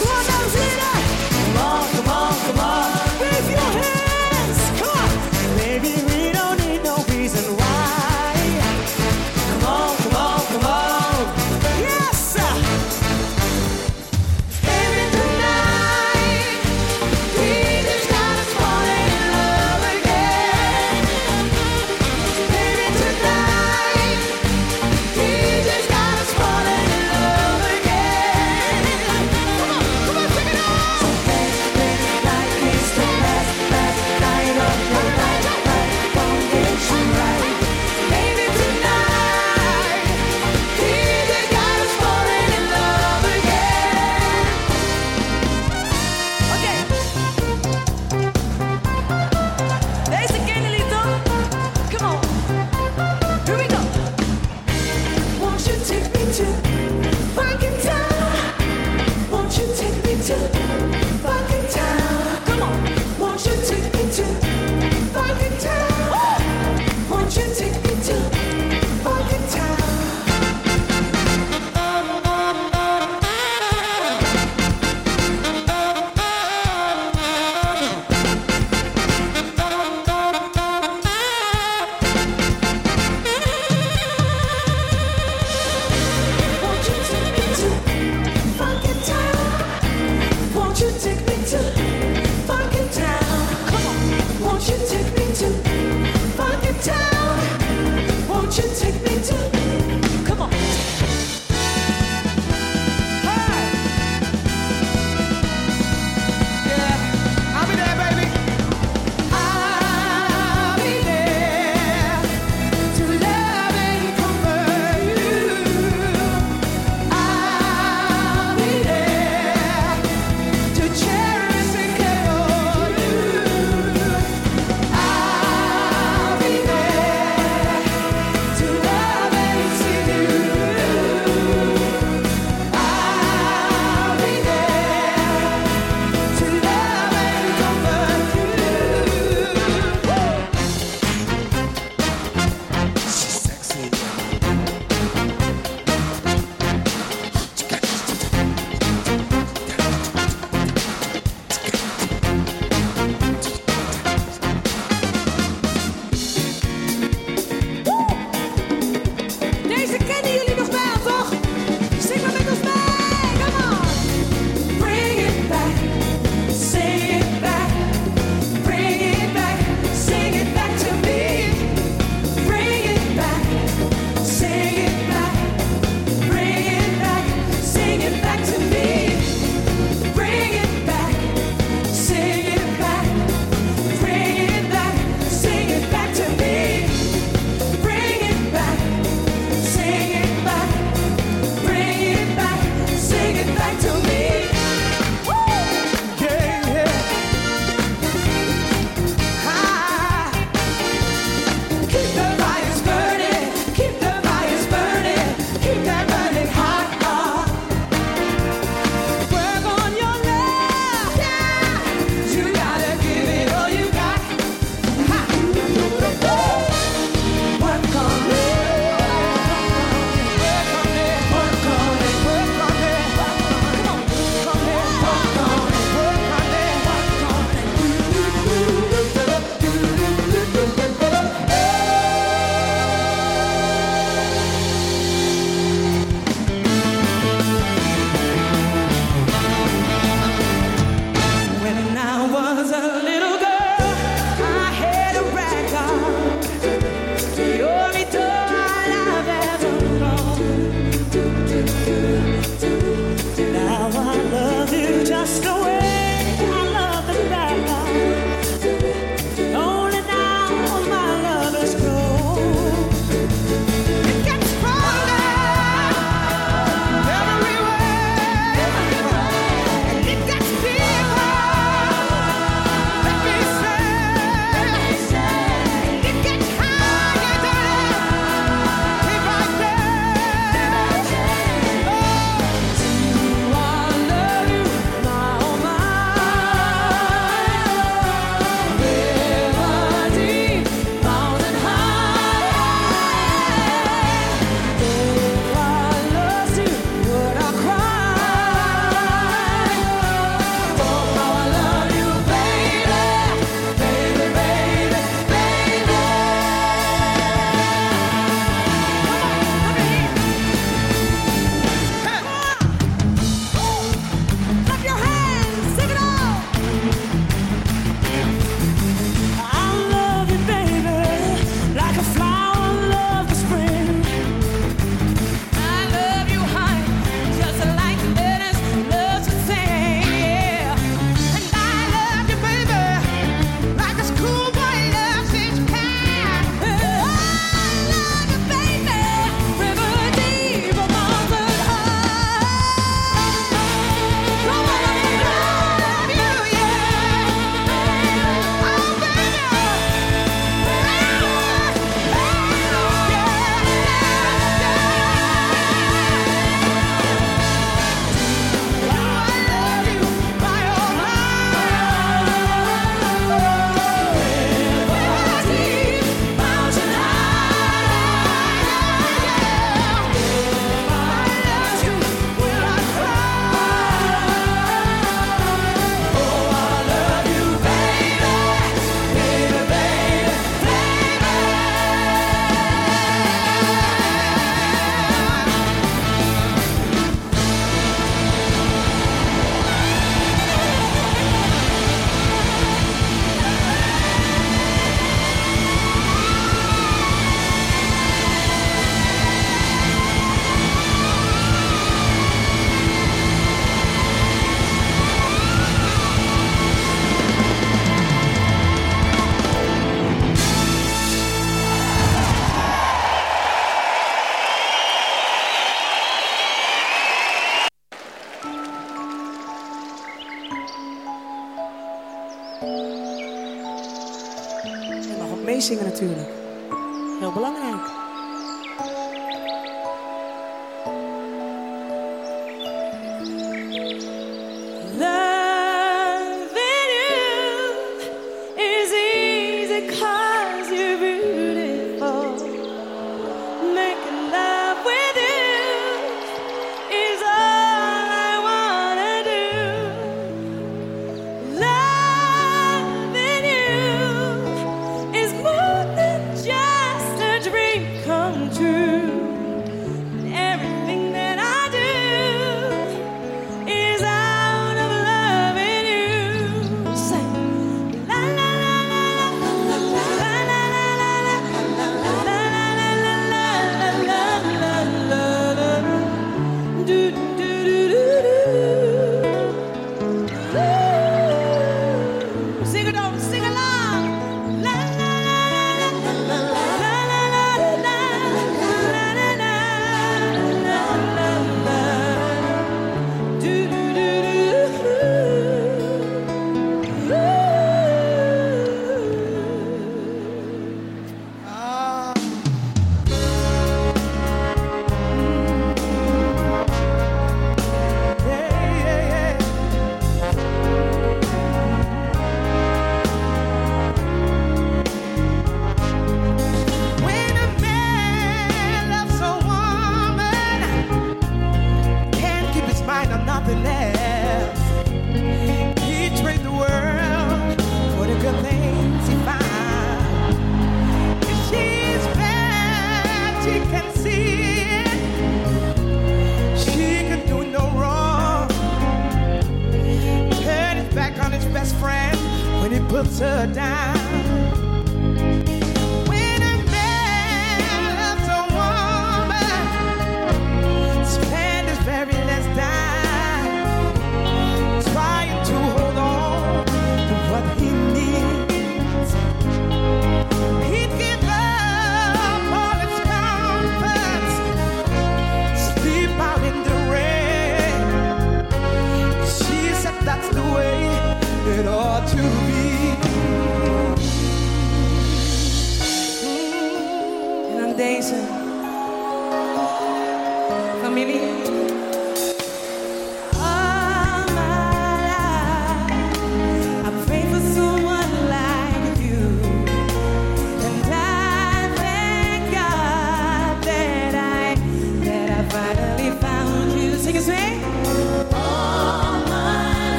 because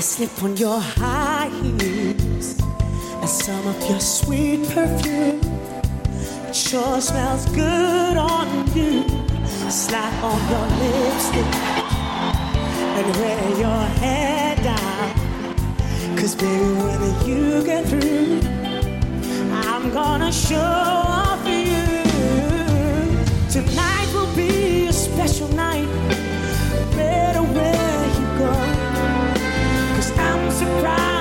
I slip on your high heels and some of your sweet perfume. It sure smells good on you. Slap on your lipstick and wear your hair down. Cause baby, when you get through, I'm gonna show off for you. Tonight will be a special night. Better wear surprise.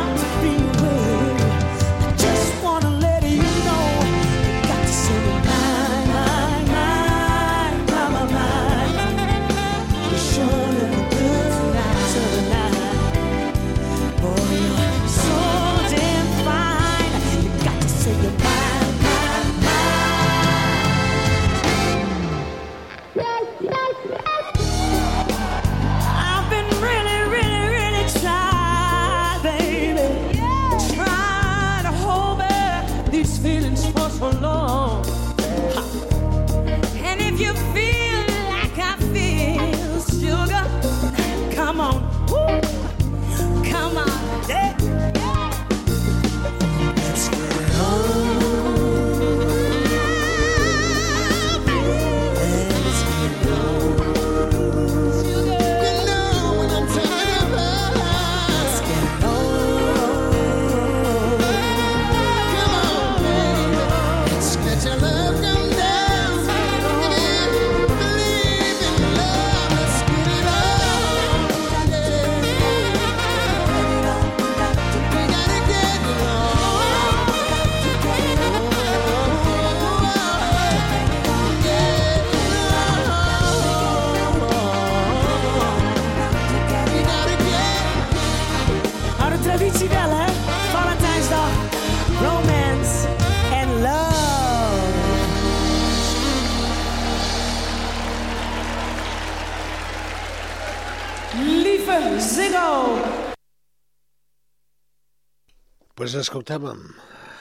Pues escoltàvem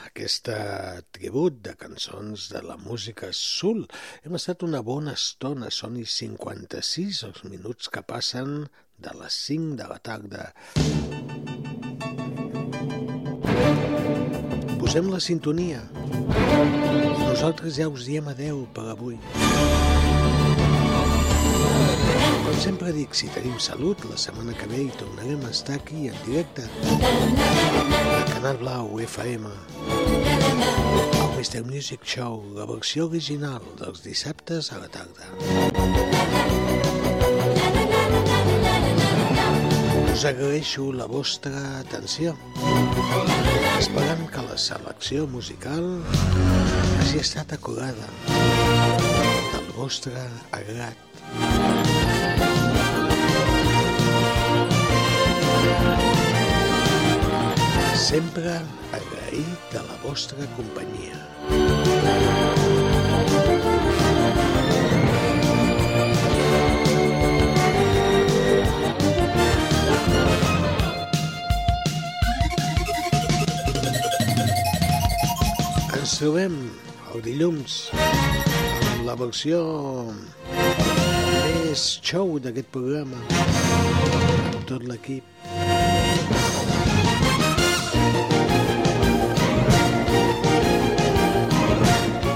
aquesta tribut de cançons de la música soul. Hem estat una bona estona, són i 56 els minuts que passen de les 5 de la tarda. Posem la sintonia. Nosaltres ja us diem adeu per avui. Com sempre dic, si tenim salut, la setmana que ve hi tornarem a estar aquí en directe al Canal Blau FM. El Mr. Music Show, la versió original dels dissabtes a la tarda. Us agraeixo la vostra atenció, esperant que la selecció musical hagi estat acurada del vostre agrat. Sempre agraït de la vostra companyia. Ens trobem el dilluns amb la versió més show d'aquest programa amb tot l'equip.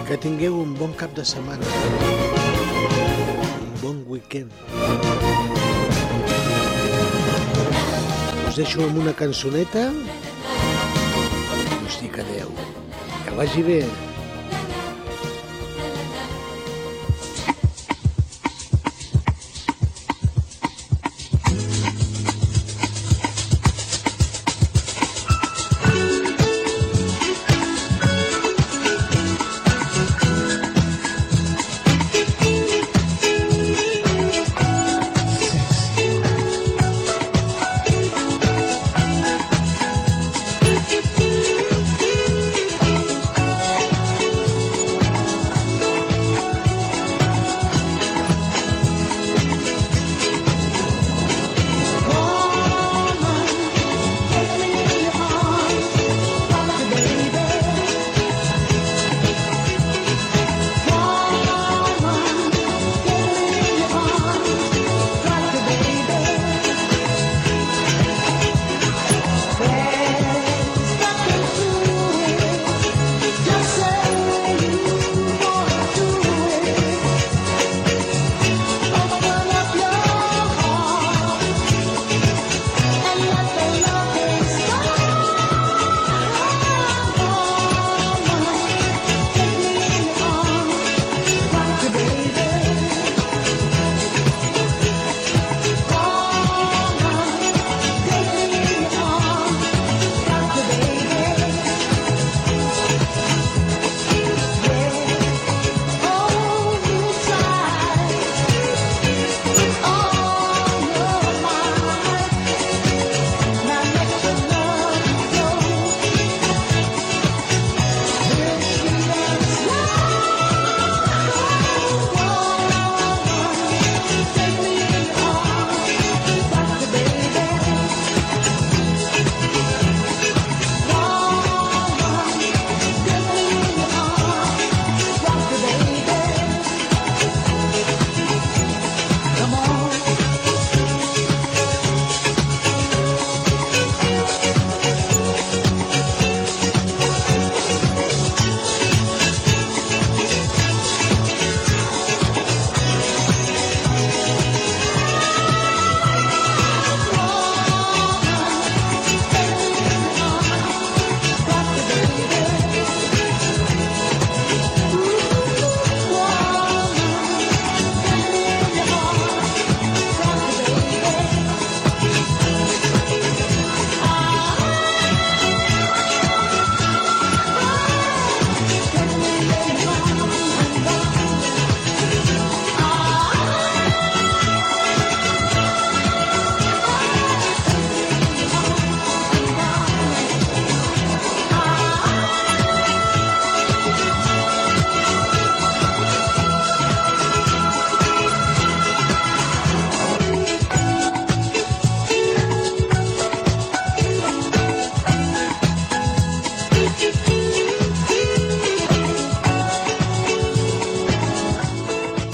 Que tingueu un bon cap de setmana, un bon weekend. Us deixo amb una cançoneta i us dic adeu. Que vagi bé.